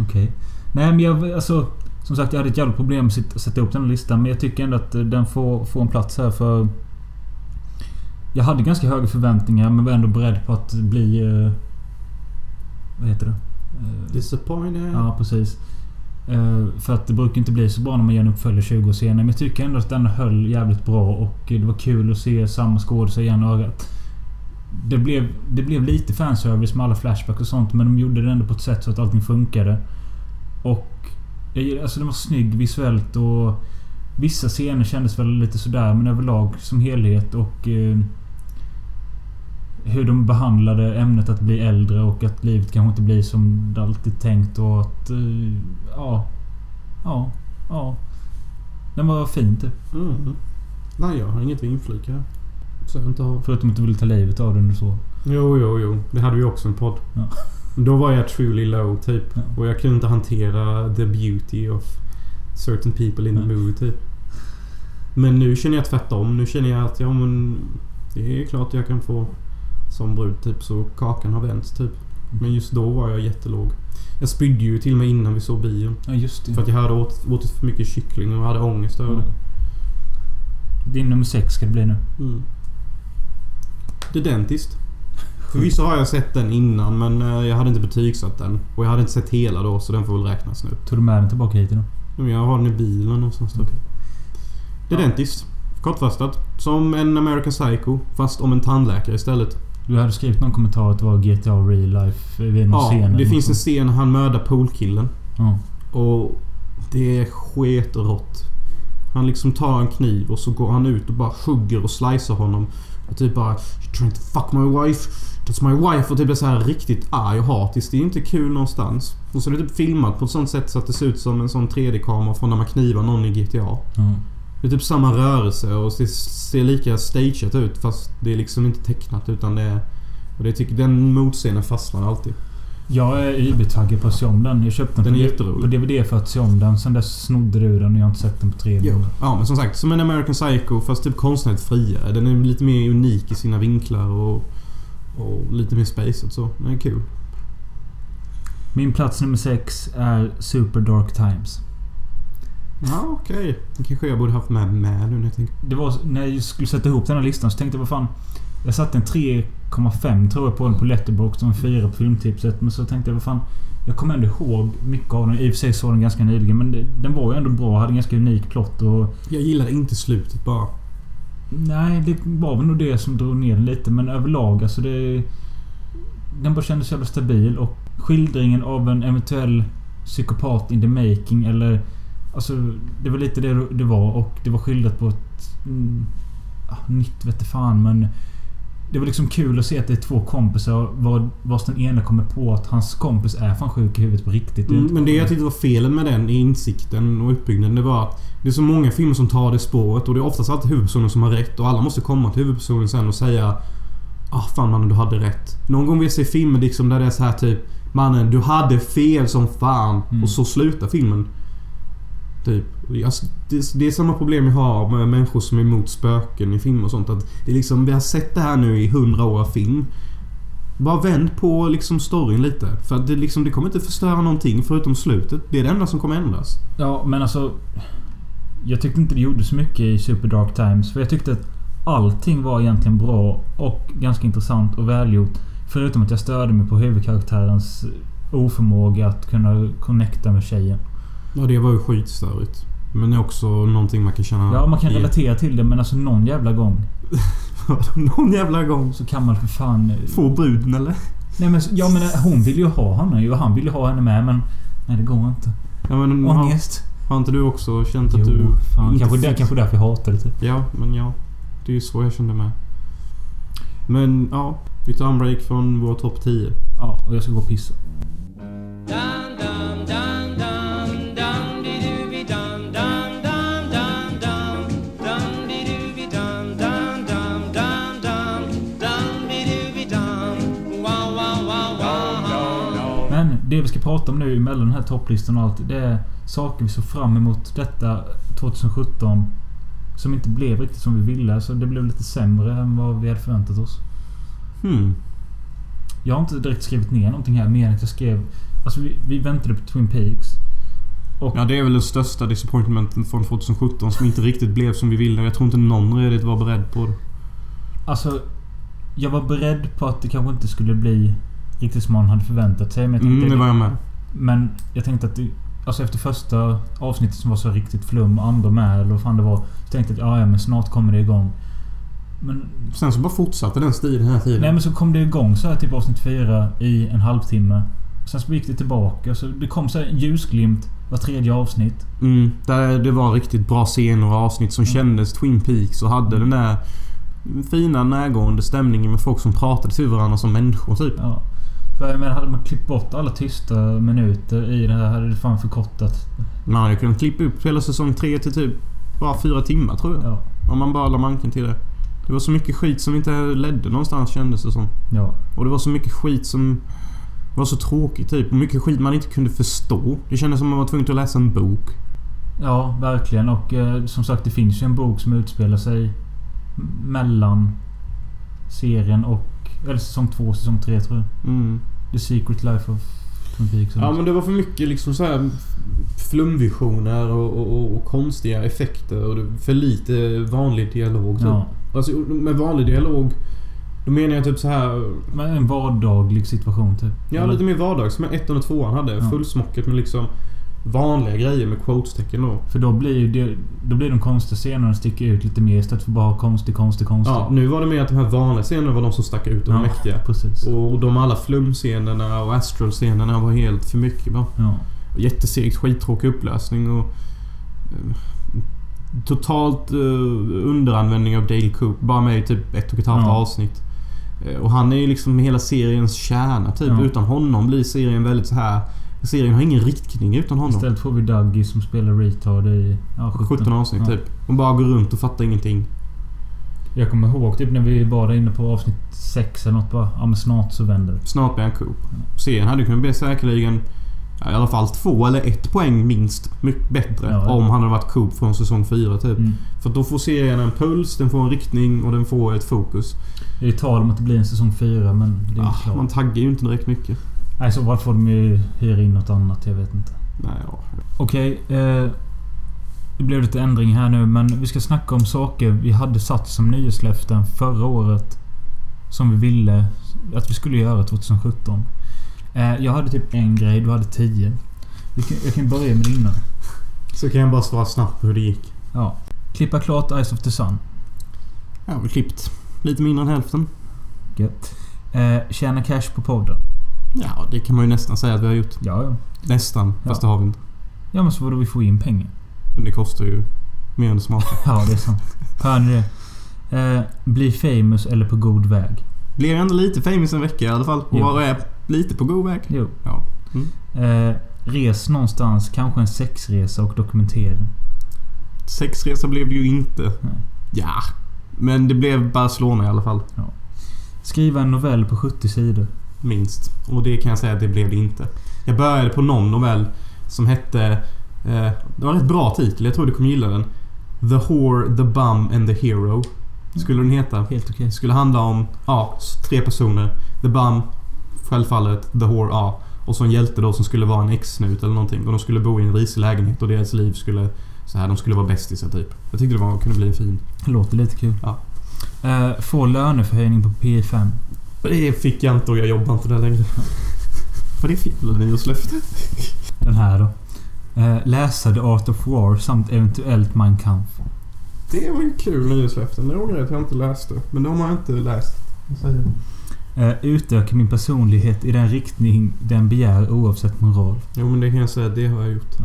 Okej. Nej men jag... Alltså... Som sagt, jag hade ett jävla problem att sätta upp den här listan. Men jag tycker ändå att eh, den får, får en plats här för... Jag hade ganska höga förväntningar men var ändå beredd på att bli... eh, vad heter det? Eh, Disappointed. ja, precis. Eh, för att det brukar inte bli så bra när man gör en uppföljare 20 år senare. Men jag tycker ändå att den höll jävligt bra och det var kul att se samma skådespelare igen ögat. Det blev, det blev lite fanservice med alla flashbacks och sånt men de gjorde det ändå på ett sätt så att allting funkade. Och... jag Alltså den var snygg visuellt och... Vissa scener kändes väl lite sådär men överlag som helhet och... Eh, hur de behandlade ämnet att bli äldre och att livet kanske inte blir som det alltid tänkt och att... Eh, ja. Ja. Ja. Den var fin typ. Mm. Nej, jag har inget att inflika. Så jag inte har... Förutom att du ville ta livet av den och så. Jo, jo, jo. Det hade vi också en podd. Ja. Då var jag truly low, typ. Ja. Och jag kunde inte hantera the beauty of certain people in the movie, typ. Men nu känner jag tvärtom. Nu känner jag att, ja men... Det är klart jag kan få som brud, typ. Så kakan har vänts, typ. Men just då var jag jättelåg. Jag spydde ju till och med innan vi såg bion. Ja, just det. För att jag hade åt, åt för mycket kyckling och hade ångest över Ja. det. Din nummer sex ska det bli nu. Mm. The Dentist. Förvisso har jag sett den innan men eh, jag hade inte betygsatt den. Och jag hade inte sett hela då så den får väl räknas nu. Tog du med den tillbaka hit? Men jag har den i bilen någonstans då. Okej. The Ja. Dentist. Kortfattat. Som en American Psycho fast om en tandläkare istället. Du hade skrivit någon kommentar att det var GTA Real Life vid någon Ja, scen eller det finns en scen när han mördar poolkillen. Ja. Och det är sketrått. Han liksom tar en kniv och så går han ut och bara hugger och slicear honom. Och typ bara You're trying to fuck my wife. That's my wife. Och typ är så här riktigt arg och hatisk. Det är inte kul någonstans. Och så är det typ filmat på ett sånt sätt så att det ser ut som en sån 3D-kamera från när man knivar någon i GTA. Ja. Det är typ samma rörelse och det ser lika stageat ut fast det är liksom inte tecknat utan det är... Och det tycker, den motscenen fastnar alltid. Jag är IB-taggad på att se om den. Jag köpte den, Den är på, på DVD för att se om den. Sen dess snodde du den och jag har inte sett den på tre år. Ja men som sagt, som en American Psycho fast typ konstnärligt friare. Den är lite mer unik i sina vinklar och, och lite mer spacet så. Den är kul. Min plats nummer sex är Super Dark Times. Ja okej. Den kanske jag borde haft med, med nu när jag tänker. Det var när jag skulle sätta ihop den här listan så tänkte jag vad fan. Jag satte en 3,5 tror jag på den på Letterboxd och en 4 på filmtipset. Men så tänkte jag vad fan. Jag kommer ändå ihåg mycket av den. I och för sig såg den ganska nyligen men den var ju ändå bra. Hade en ganska unik plott och... Jag gillar inte slutet bara. Nej, det var väl nog det som drog ner den lite men överlag alltså det... Den bara kändes jävla stabil och skildringen av en eventuell psykopat in the making eller... Alltså det var lite det det var och det var skildrat på ett... Mm, ah, nytt vete fan men... Det var liksom kul att se att det är två kompisar vars den ena kommer på att hans kompis är fan sjuk i huvudet på riktigt. Mm, men det jag tyckte var felen med den insikten och uppbyggnaden det var att det är så många filmer som tar det spåret och det är oftast alltid huvudpersonen som har rätt och alla måste komma till huvudpersonen sen och säga Ah fan mannen du hade rätt. Någon gång vill jag se filmer liksom där det är så här typ Mannen du hade fel som fan. Mm. Och så slutar filmen. Typ. Jag, det, det är samma problem jag har med människor som är emot spöken i film och sånt. Att det är liksom, vi har sett det här nu i hundra år av film. Bara vänd på liksom storyn lite. För det, liksom, det kommer inte förstöra någonting förutom slutet. Det är det enda som kommer ändras. Ja, men alltså... Jag tyckte inte det gjorde så mycket i Super Dark Times. För jag tyckte att allting var egentligen bra och ganska intressant och välgjort. Förutom att jag störde mig på huvudkaraktärens oförmåga att kunna connecta med tjejen. Ja, det var ju skitstörigt. Men det är också någonting man kan känna... Ja, man kan i- relatera till det men alltså någon jävla gång Någon jävla gång. så kan man för fan... Få bruden eller? Nej men ja men hon vill ju ha honom ju och han vill ju ha henne med men... Nej det går inte. Ja, men har, Ångest. har inte du också känt att Jo, du... fan. Kanske, fick- där, kanske därför jag hatar det typ. Ja, men ja. Det är ju så jag kände med. Men ja. Vi tar en break från vår topp 10. Ja, och jag ska gå och pissa. Det vi ska prata om nu mellan den här topplistan och allt. Det är saker vi såg fram emot detta 2017. Som inte blev riktigt som vi ville. Så det blev lite sämre än vad vi hade förväntat oss. Hmm. Jag har inte direkt skrivit ner någonting här mer än att jag skrev... Alltså vi, vi väntade på Twin Peaks. Och Ja, det är väl den största disappointmenten från 2017 som inte riktigt blev som vi ville. Jag tror inte någon redigt var beredd på det. alltså... Jag var beredd på att det kanske inte skulle bli riktigt som man hade förväntat sig. Men jag tänkte, Mm, det var jag med. men jag tänkte att det, Alltså efter första avsnittet som var så riktigt flum, andra med eller vad fan det var. Så tänkte jag att ja, ja, men snart kommer det igång. Men... Sen så bara fortsatte den stilen hela tiden. Nej men så kom det igång så här typ avsnitt fyra i en halvtimme. Sen så gick det tillbaka. Så det kom så här en ljusglimt var tredje avsnitt. Mm, där det var riktigt bra scener och avsnitt som Mm. kändes Twin Peaks och hade den där fina närgående stämningen med folk som pratade till varandra som människor typ. Ja. Jag menar, hade man klippt bort alla tysta minuter i det här hade det fan förkortat. Man hade kunnat klippa upp hela säsong 3 till typ bara fyra timmar tror jag. Ja. Om man bara la manken till det. Det var så mycket skit som inte ledde någonstans kändes det som. Ja. Och det var så mycket skit som var så tråkigt typ. Och mycket skit man inte kunde förstå. Det kändes som man var tvungen att läsa en bok. Ja, verkligen. Och eh, som sagt, det finns ju en bok som utspelar sig mellan serien och... Eller säsong 2 och säsong 3 tror jag. Mm. The Secret Life of Twin Peaks. Ja men det var för mycket liksom så här flumvisioner och, och, och, konstiga effekter och för lite vanlig dialog. Typ. Ja. Alltså med vanlig dialog då menar jag typ så här Men en vardaglig situation typ. Ja, Eller- lite mer vardags. Men ettan och tvåan hade Ja. fullsmocket med liksom vanliga grejer med quotes-tecken då. För då blir det, Då blir de konstiga scenerna sticka ut lite mer istället för bara konstig, konstig, konstig. Ja, nu var det mer att de här vanliga scenerna var de som stack ut och var Ja, mäktiga. Precis. Och de alla flumscenerna och astral-scenerna var helt för mycket bara. Ja. Jättesegt, skittråkig upplösning och... eh, totalt eh, underanvändning av Dale Coop. Bara med i typ ett och ett halvt Ja. avsnitt. Eh, och han är ju liksom hela seriens kärna typ. Ja. Utan honom blir serien väldigt så här. Serien har ingen riktning utan honom. Istället får vi Dougie som spelar retard i... Ja, 17, 17 avsnitt Ja. typ. Och bara går runt och fattar ingenting. Jag kommer ihåg typ när vi var där inne på avsnitt 6 eller något bara. Ja men snart så vänder det. Snart blir han Coop. Serien hade kunnat bli säkerligen ja, i alla fall två eller ett poäng minst mycket bättre. Ja, ja. Om han hade varit Coop från säsong 4 typ. Mm. För då får serien en puls, den får en riktning och den får ett fokus. Det är tal om att det blir en säsong 4 men det är inte Ah, klart. man taggar ju inte direkt mycket. Nej, så varför får de ju hyra in något annat? Jag vet inte. Nej, ja. Okej. eh, det blev lite ändring här nu men vi ska snacka om saker vi hade satt som nyhetslöften förra året. Som vi ville att vi skulle göra 2017. Eh, jag hade typ en grej, du hade tio. Vi kan, jag kan börja med dina. Så kan jag bara svara snabbt på hur det gick. Ja. Klippa klart Eyes of the Sun. Har väl klippt lite mindre än hälften. Gött. Eh, tjäna cash på podden. Ja, det kan man ju nästan säga att vi har gjort. Ja, ja. Nästan, Ja. fast det har vi inte. Ja men så vadå vi får in pengar. Men det kostar ju mer än det smakar. Ja, det är sant. Hör ni det? Eh, bli famous eller på god väg. Blev ändå lite famous en vecka i alla fall. Jo. Och är lite på god väg. Jo. Ja. Eh, res någonstans, kanske en sexresa och dokumentera. Sexresa blev det ju inte. Nej. Ja. Men det blev Barcelona i alla fall. Skriva en novell på 70 sidor. Minst. Och det kan jag säga att det blev det inte. Jag började på någon novell som hette... Eh, det var en rätt bra titel. Jag tror du kommer gilla den. The Whore, The Bum and The Hero. Skulle den heta. Helt okej. Det skulle handla om, ja, tre personer. The Bum, självfallet. The Whore, ja. Och så en hjälte då som skulle vara en ex-snut eller någonting. Och de skulle bo i en risig lägenhet och deras liv skulle... Så här, de skulle vara bästisar typ. Jag tyckte det var, kunde bli en fin. Låter lite kul. Ja. Eh, få löneförhöjning på P5. Det fick jag inte och jag jobbar inte där längre. Vad är det för jävla nyårslöfte? Den här då. Eh, läsa The Art of War samt eventuellt Mein Kampf. Det var ju kul nyårslöften. Det ångrar jag att jag inte läste. Men de har jag inte läst. Eh, utöka min personlighet i den riktning den begär oavsett moral. Jo men det kan jag säga, det har jag gjort.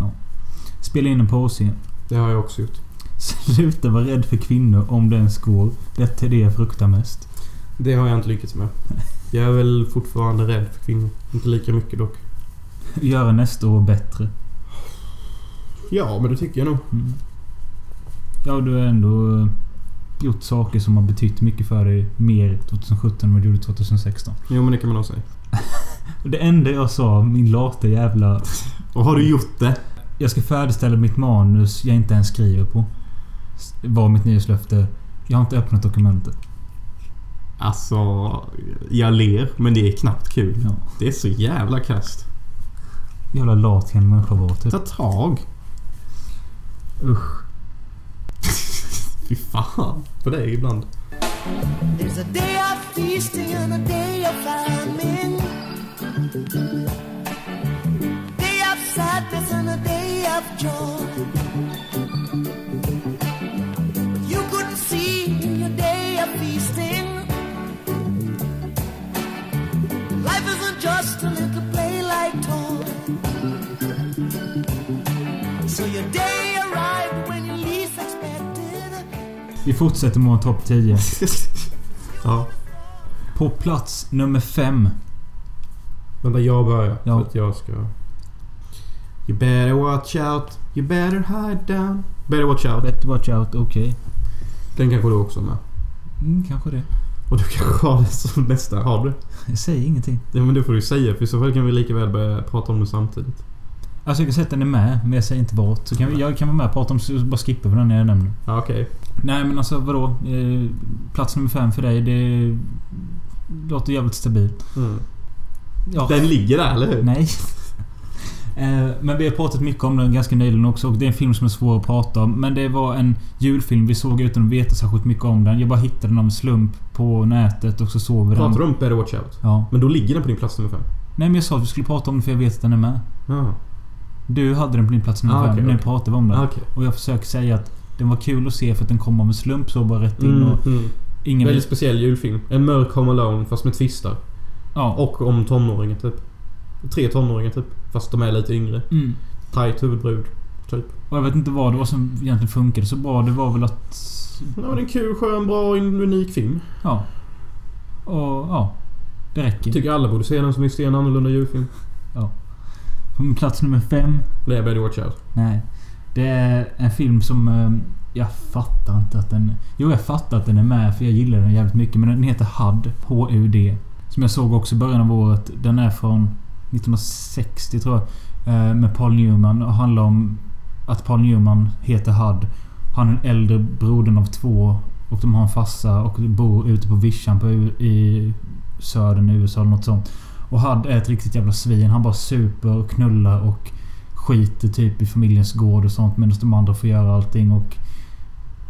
Spela in en påse. Det har jag också gjort. Sluta vara rädd för kvinnor om det ens går. Det är det jag fruktar mest. Det har jag inte lyckats med. Jag är väl fortfarande rädd för kvinnor. Inte lika mycket dock. Göra nästa år bättre. Ja, men det tycker jag nog. Mm. Ja, du har ändå eh, gjort saker som har betytt mycket för dig mer 2017 än vad du gjorde 2016. Jo, men det kan man nog säga. Det enda jag sa, min lata jävla... Och har du gjort det? Jag ska färdigställa mitt manus jag inte ens skriver på. Var mitt nyårslöfte. Jag har inte öppnat dokumentet. Alltså, jag ler, men det är knappt kul. Ja. Det är så jävla kast. Jävla lat kan en människa vara typ. Ta tag. Usch. Fy fan. På dig ibland. There's a day of feasting and a day of famine. Day of sadness and a day of joy. Just a little play like toy. So your day arrived when you least expected. Vi fortsätter med topp 10. Ja. På plats nummer 5. Vänta, jag börjar. Ja. För att jag ska... You better watch out. You better hide down. Better watch out. Better watch out, okej. Den kanske du också har med. Mm, kanske det. Och du kanske har det som bästa. Har du? Jag säger ingenting. Ja, men det får du säga. För i så fall kan vi lika väl börja prata om det samtidigt. Alltså jag kan säga att den är med, men jag säger inte vart. Så kan vi, jag kan vara med och prata om så bara skippa den jag nämner. Ja, okej. Nej men alltså vadå? Eh, plats nummer 5 för dig, det låter jävligt stabilt. Mm. Ja. Den ligger där, eller hur? Nej. Eh, Men vi har pratat mycket om den ganska nyligen också och det är en film som är svår att prata om. Men det var en julfilm vi såg utan att veta särskilt mycket om den. Jag bara hittade den av en slump på nätet och så såg vi den. Pratar du om Better Watch Out? Ja. Men då ligger den på din plats nummer fem? Nej men jag sa att vi skulle prata om den för jag vet att den är med. Ja. Du hade den på din plats nummer Ah, 5. okej, nu okej. pratar vi om den. Ah, okej. Och jag försöker säga att den var kul att se för att den kom av en slump så bara rätt in Mm, och mm. ingen... Väldigt speciell julfilm. En mörk Home Alone fast med twistar. Ja. Och om tonåringar typ. Tre tonåringar typ. Fast de är lite yngre. Mm. Tight huvudbrud. Typ. Och jag vet inte vad det var som egentligen funkade så bra. Det var väl att... Ja, det är en kul, skön, bra, unik film. Ja. Och ja. Det räcker. Tycker alla borde se den som vill se en annorlunda julfilm. På min plats nummer fem. Det är Better Watch Out. Nej. Det är en film som... eh, Jag fattar inte att den... Jo, jag fattar att den är med för jag gillar den jävligt mycket. Men den heter HUD. H-U-D. Som jag såg också i början av året. Den är från 1960 tror jag. Eh, med Paul Newman och handlar om att Paul Newman heter HUD. Han är den äldre brodern av två. Och de har en farsa och bor ute på vischan på, i södern i USA eller något sånt. Och HUD är ett riktigt jävla svin. Han bara super och knullar och skiter typ i familjens gård och sånt medan de andra får göra allting och...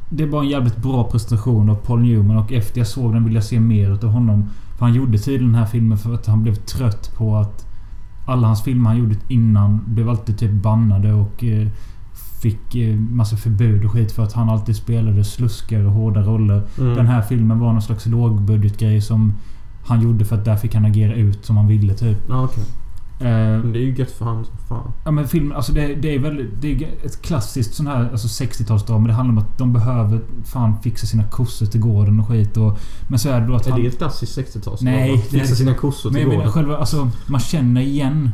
Det är bara en jävligt bra prestation av Paul Newman och efter jag såg den ville jag se mer utav honom. För han gjorde tydligen den här filmen för att han blev trött på att... Alla hans filmer han gjorde innan blev alltid typ bannade och... Eh, fick eh, massa förbud och skit för att han alltid spelade sluskare och hårda roller. Mm. Den här filmen var någon slags lågbudgetgrej som han gjorde för att där fick han agera ut som han ville typ. Ja, okej. Eh, Men det är ju gött för han som fan. Ja men film, alltså det, det är väl det är ett klassiskt sån här alltså 60-talsdrama. Det handlar om att de behöver fan fixa sina kossor till gården och skit och... Men så är det då att Är han... det ett klassiskt 60-tal? Nej, det Fixa är- sina kossor Men till menar gården. själva, alltså man känner igen...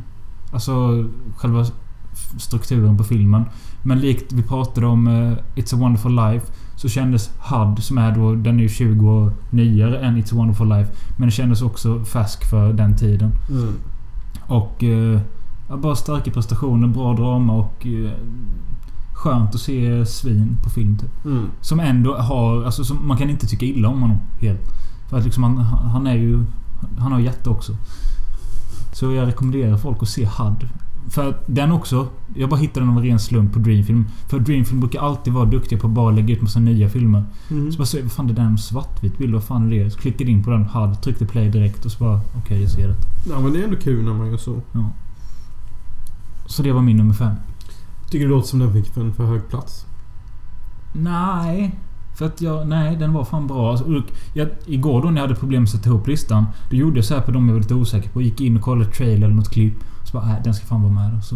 Alltså själva strukturen på filmen. Men likt vi pratade om eh, It's a wonderful life. Så kändes HUD, som är då... Den är ju 20 år nyare än It's a wonderful life. Men det kändes också färsk för den tiden. Mm. Och... Eh, bara starka prestationer, bra drama och... Eh, skönt att se svin på film typ. Mm. Som ändå har... Alltså som, man kan inte tycka illa om honom helt. För att liksom han, han är ju... Han har hjärta också. Så jag rekommenderar folk att se HUD. För den också... Jag bara hittade den av en ren slump på Dreamfilm. För Dreamfilm brukar alltid vara duktiga på att bara lägga ut massa nya filmer. Mm. Så bara så, vad fan det där är en svartvit bild, vad fan är det? Så klickade in på den, HUD, tryckte play direkt och så bara... Okej, jag ser det. Ja, men det är ändå kul när man gör så. Så det var min nummer fem. Tycker det låter som den fick för en för hög plats. Nej. För att jag... Nej, den var fan bra. Alltså, jag, igår då när jag hade problem med att sätta ihop listan. Då gjorde jag så här på de jag var lite osäker på. Gick in och kollade trailer eller något klipp. Så bara, nej, den ska fan vara med. då. Så,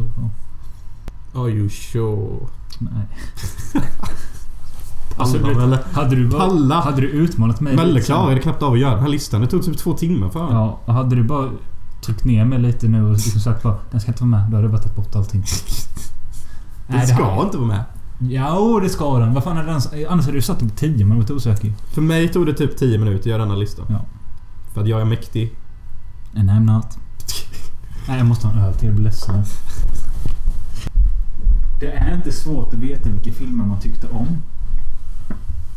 ja, Are you sure? nej. Alltså, Alltså, eller? Hade du, bara, Palla! hade du utmanat mig Melle så- klarade knappt av att göra den här listan. Det tog typ två timmar för honom. Ja, och hade du bara tryckt ner mig lite nu och liksom sagt bara Den ska inte vara med. Då hade du bara tagit bort allting. Det ska inte vara med. Ja, det ska den. Vad fan är den? Annars hade du satt den på 10 men jag var lite osäker. För mig tog det typ 10 minuter att göra denna listan. Ja. För att jag är mäktig. And I'm not. Nej, jag måste ha en öl till. Jag blir ledsen. Det är inte svårt att veta vilka filmer man tyckte om.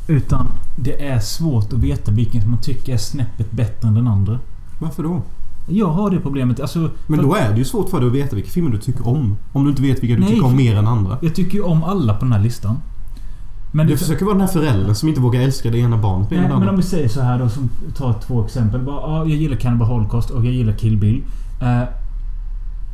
Utan det är svårt att veta vilken man tycker är snäppet bättre än den andra. Varför då? Jag har det problemet. Alltså, Men då är det ju svårt för dig att veta vilka filmer du tycker om. Om du inte vet vilka du Nej, tycker om mer än andra. Jag tycker ju om alla på den här listan. Men Du försöker vara den här föräldern som inte vågar älska det ena barnet mer än men om vi säger så här då, som tar två exempel. Bara, ja, jag gillar Cannibal Holocaust och jag gillar Kill Bill. Eh,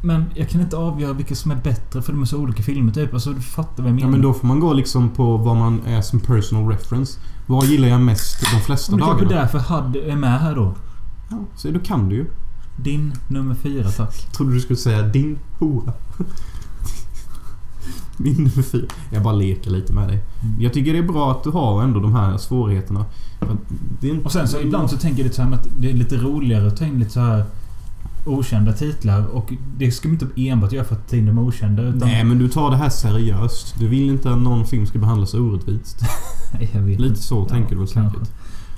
Men jag kan inte avgöra vilka som är bättre för de är så olika filmer typ. Alltså du fattar vad jag menar. Ja men då får man gå liksom på vad man är som personal reference. Vad gillar jag mest de flesta Men det är kanske dagarna? därför Hud är med här då. Ja, så då kan du ju. Din nummer fyra tack. Trodde du skulle säga din hora. Min nummer fyra. Jag bara leker lite med dig. Mm. Jag tycker det är bra att du har ändå de här svårigheterna. Det är. Och sen så ibland så tänker jag lite så här med att det är lite roligare att ta in lite så här okända titlar. Och det ska man inte enbart göra för att ta in de okända. Utan, Nej men du tar det här seriöst. Du vill inte att någon film ska behandlas orättvist. Jag vet Lite inte. så tänker du väl säkert.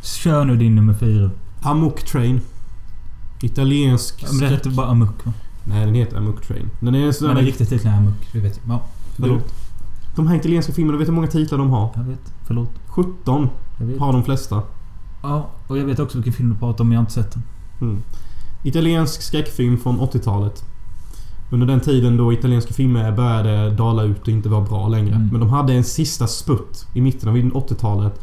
Kör nu din nummer fyra. Amok Train. Italiensk... Ja, men det heter bara Amok va? Nej den heter Amok Train. Den är en sån Men den riktiga titeln är Amok. Det vet jag. Ja, Du, förlåt. de här italienska filmerna, vet du hur många titlar de har? Jag vet. Förlåt. 17 Jag vet. har de flesta. Ja, och jag vet också vilken film du pratar om. Jag har inte sett den. Mm. Italiensk skräckfilm från 80-talet. Under den tiden då italienska filmer började dala ut och inte vara bra längre. Mm. Men de hade en sista sputt i mitten av 80-talet.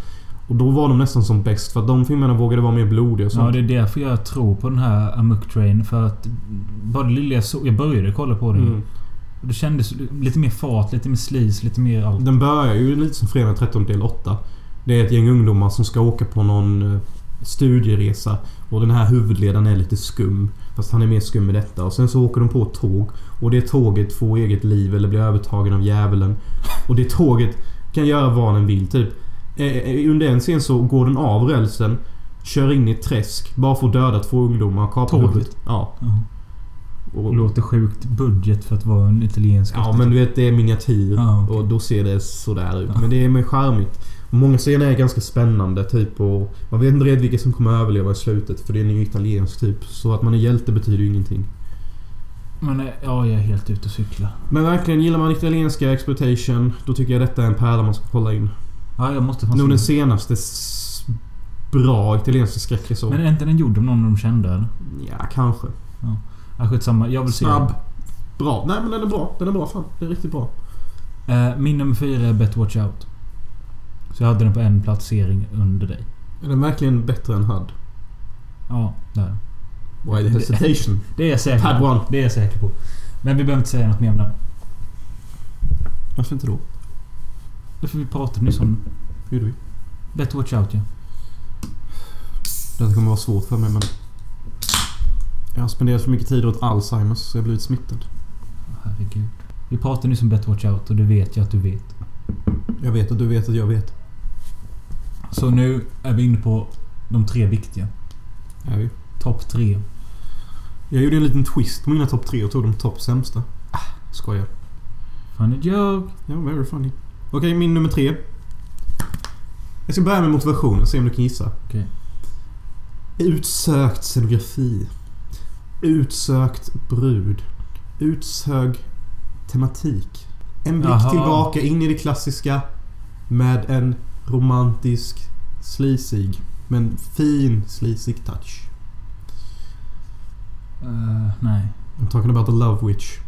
Och då var de nästan som bäst för att de filmerna vågade vara mer blodiga och Ja, sånt. det är därför jag tror på den här Amok Train. För att bara det lilla jag såg... Jag började kolla på den. Mm. Och det kändes lite mer fart, lite mer slis, lite mer allt. Den börjar ju lite som Fredag 13 del 8. Det är ett gäng ungdomar som ska åka på någon eh, studieresa. Och den här huvudledaren är lite skum. Fast han är mer skum med detta. Och sen så åker de på ett tåg. Och det tåget får eget liv eller blir övertagen av djävulen. Och det tåget kan göra vad den vill typ. Eh, eh, Under en scen så går den av rälsen. Kör in i ett träsk. Bara får döda två ungdomar kapar huvudet. Ja. Ja. Det Och, låter sjukt budget för att vara en italiensk Ja men du vet det är miniatyr Ja, okej. och då ser det sådär ut. Ja. Men det är charmigt. Många scener är ganska spännande typ och man vet inte riktigt vilka som kommer överleva i slutet för det är ju italiensk typ. Så att man är hjälte betyder ju ingenting. Men eh, ja, jag är helt ute och cyklar. Men verkligen, gillar man italienska exploitation då tycker jag detta är en pärla man ska kolla in. Ja, jag måste Nog den se senaste bra italienska skräck jag såg. den. Men är inte den gjord av någon av de kända eller? Ja, kanske. Ja, skitsamma. Jag vill se Snabb. Bra. Nej men den är bra. Den är bra fan. Den är riktigt bra. Eh, min nummer fyra är Bet Watch Out. Så jag hade den på en placering under dig. Är den verkligen bättre än HUD? Ja, där. Why the hesitation? Det är jag säker Pad på. one. Det är jag säker på. Men vi behöver inte säga något mer om den. Varför inte då? Därför vi pratade nyss om Hur gjorde vi? Bet Watch Out ja. Det kommer vara svårt för mig men... Jag har spenderat för mycket tid åt Alzheimers så jag har blivit smittad. Herregud. Vi pratade nyss om Bet Watch Out och det vet jag att du vet. Jag vet att du vet att jag vet. Så nu är vi inne på de tre viktiga. Är vi. Topp tre. Jag gjorde en liten twist på mina topp tre och tog de topp sämsta. Ah, skojar. Funny joke. Ja, very funny. Okej, min nummer tre. Jag ska börja med motivationen, se om du kan gissa. Okej. Utsökt scenografi. Utsökt brud. Utsög tematik. En blick Jaha. tillbaka in i det klassiska med en romantisk, sleazig, men fin sleazig touch. Eh, nej. I'm talking about the Love Witch.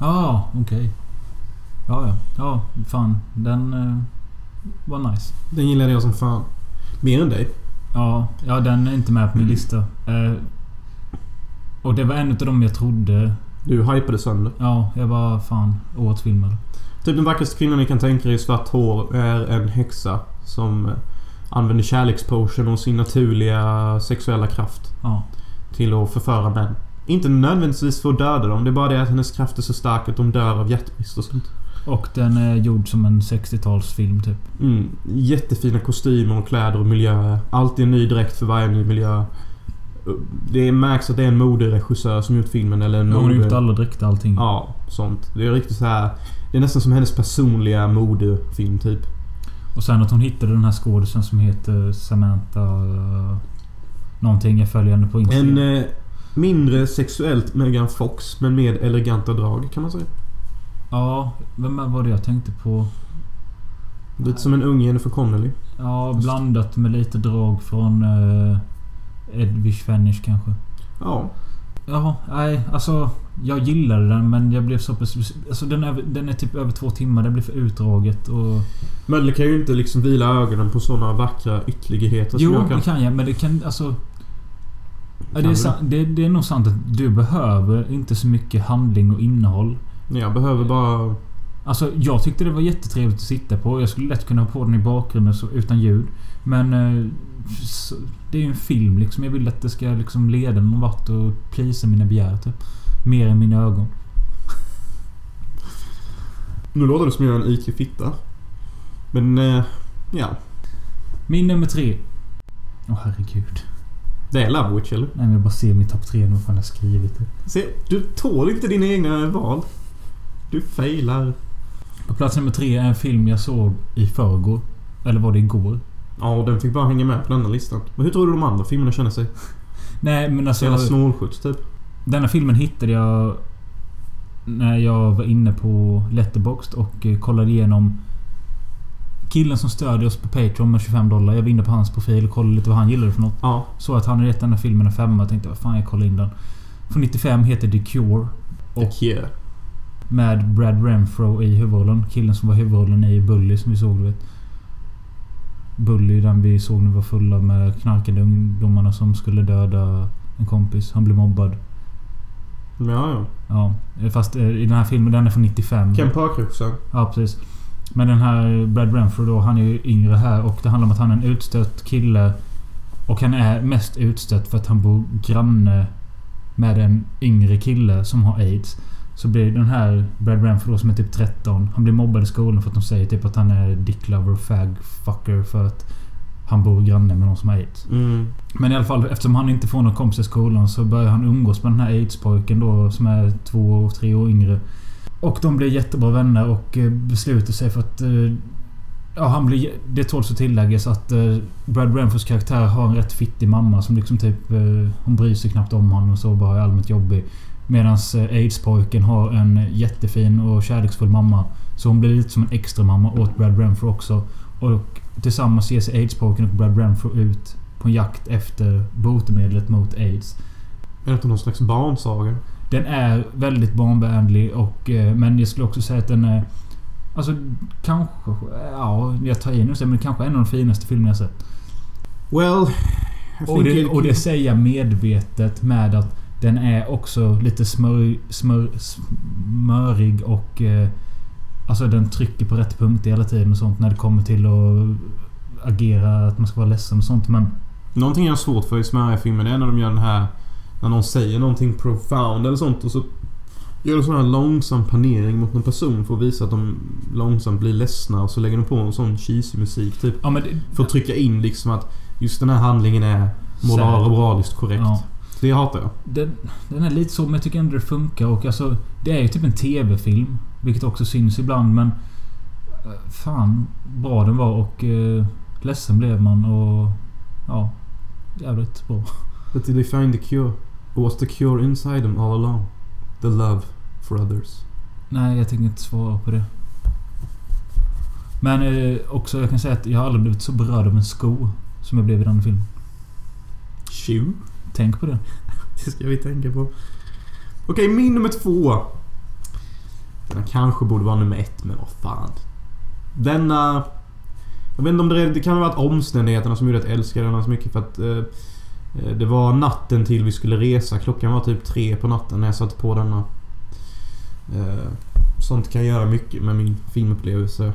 Ja, ah, okej. Ja, ja. Ja, fan. Den eh, var nice. Den gillade jag som fan. Mer än dig. Ja, ja, den är inte med på min lista. Eh, och det var en utav dem jag trodde. Du hypade sönder. Ja, jag var fan årets film eller? Typ den vackraste kvinnan ni kan tänka er i svart hår är en häxa som eh, använder kärlekspotion och sin naturliga sexuella kraft Ja. till att förföra män. Inte nödvändigtvis för att döda dem. Det är bara det att hennes kraft är så stark att de dör av hjärtbrist och sånt. Och den är gjord som en 60-talsfilm typ. Mm. Jättefina kostymer och kläder och miljöer. Alltid en ny dräkt för varje ny miljö. Det märks att det är en moderegissör som gjort filmen eller en Hon har gjort alla dräkter allting. Ja, sånt. Det är riktigt så här. Det är nästan som hennes personliga modefilm typ. Och sen att hon hittade den här skådisen som heter Samantha... eh, Någonting. Jag följer henne på Instagram. En eh, mindre sexuellt Megan Fox men med eleganta drag kan man säga. Ja, vem var det jag tänkte på? Lite som en ung Jennifer Connelly. Ja, Just. blandat med lite drag från uh, Edwige Fennish kanske. Ja. Ja, nej, alltså... Jag gillade den men jag blev så pass... Alltså den är, den är typ över två timmar. Det blir för utdraget och... Mölle kan ju inte liksom vila ögonen på såna vackra ytterligheter som Jo, jag det kan. kan jag. Men det kan alltså... Ja, det, är Kan sant, det, det är nog sant att du behöver inte så mycket handling och innehåll. Jag behöver bara... Alltså, jag tyckte det var jättetrevligt att sitta på. Jag skulle lätt kunna ha på den i bakgrunden så, utan ljud. Men... Eh, så, det är ju en film liksom. Jag vill att det ska liksom leda någon vart och plisa mina begär typ. Mer än mina ögon. Nu låter det som jag är en IQ-fitta. Men, eh, ja. Min nummer tre. Åh herregud. Det är Love Witch, eller? Nej men jag bara ser min topp tre nu. Vad fan jag skrivit det. Se, du tål inte dina egna val. Du failar. På plats nummer tre är en film jag såg i förrgår. Eller var det igår? Ja, och den fick bara hänga med på denna listan. Men hur tror du de andra filmerna känner sig? Nej men alltså... Jävla snålskjuts, typ. Denna filmen hittade jag när jag var inne på Letterboxd och eh, kollade igenom Killen som stödjer oss på Patreon med 25 dollar. Jag var inne på hans profil och kollade lite vad han gillade för något. Ja. Så att han hade gett den här filmen en femma. Jag tänkte vad fan jag kollar in den. Från 95 heter The Cure. Och yeah. Med Brad Renfro i huvudrollen. Killen som var huvudrollen i Bully som vi såg du vet. Bully den vi såg när vi var fulla med knarkande ungdomarna som skulle döda en kompis. Han blev mobbad. Ja, ja. Ja, fast eh, i den här filmen, den är från 95. Ken Parkruxen. Ja, precis. Men den här Brad Renfro då, han är ju yngre här och det handlar om att han är en utstött kille. Och han är mest utstött för att han bor granne med en yngre kille som har AIDS. Så blir den här Brad Renfro då, som är typ 13. Han blir mobbad i skolan för att de säger typ att han är dick lover, fag fucker för att han bor granne med någon som har AIDS. Mm. Men i alla fall eftersom han inte får någon kompis i skolan så börjar han umgås med den här AIDS-pojken då som är två och tre år yngre. Och de blir jättebra vänner och eh, beslutar sig för att... eh, Ja, han blir... Det tåls att tilläggas att eh, Brad Renfros karaktär har en rätt fittig mamma som liksom typ... Hon bryr sig knappt om honom och så bara är allmänt jobbig. Medan AIDS-pojken har en jättefin och kärleksfull mamma. Så hon blir lite som en extra mamma åt Brad Renfro också. Och tillsammans ger sig AIDS-pojken och Brad Renfro ut på en jakt efter botemedlet mot AIDS. Är det inte någon slags barnsaga? Den är väldigt barnvänlig och... eh, Men jag skulle också säga att den är... Alltså kanske... Ja, jag tar i nu men kanske en av de finaste filmerna jag sett. Well... Och det, och det säger jag medvetet med att den är också lite smör, smör, smörig och... Eh, alltså den trycker på rätt punkt hela tiden och sånt när det kommer till att agera, att man ska vara ledsen och sånt. Men Någonting jag har svårt för i det är när de gör den här... När någon säger någonting profound eller sånt och så... Gör de sån här långsam panering mot någon person för att visa att de långsamt blir ledsna och så lägger de på en sån cheesy musik typ. ja, det, För att trycka in liksom att just den här handlingen är moral och moraliskt korrekt. ja. Det hatar jag. Den, den är lite så, men jag tycker ändå det funkar. Och alltså, det är ju typ en TV-film. Vilket också syns ibland, men... eh, Fan, bra den var och... Eh, ledsen blev man och... Ja. Jävligt bra. But did they find the cure? Or was the cure inside them all along? The love for others. Nej, jag tänker inte svara på det. Men eh, också, jag kan säga att jag har aldrig blivit så berörd av en sko som jag blev i den filmen. Tjo. Tänk på det. Det ska vi tänka på. Okej, min nummer två. Den kanske borde vara nummer ett, men vad fan. Denna... Jag vet inte om det, det kan ha varit omständigheterna som gjorde att jag älskade den så mycket för att... Eh, eh, det var natten till vi skulle resa. Klockan var typ tre på natten när jag satte på denna. Eh, sånt kan göra mycket med min filmupplevelse.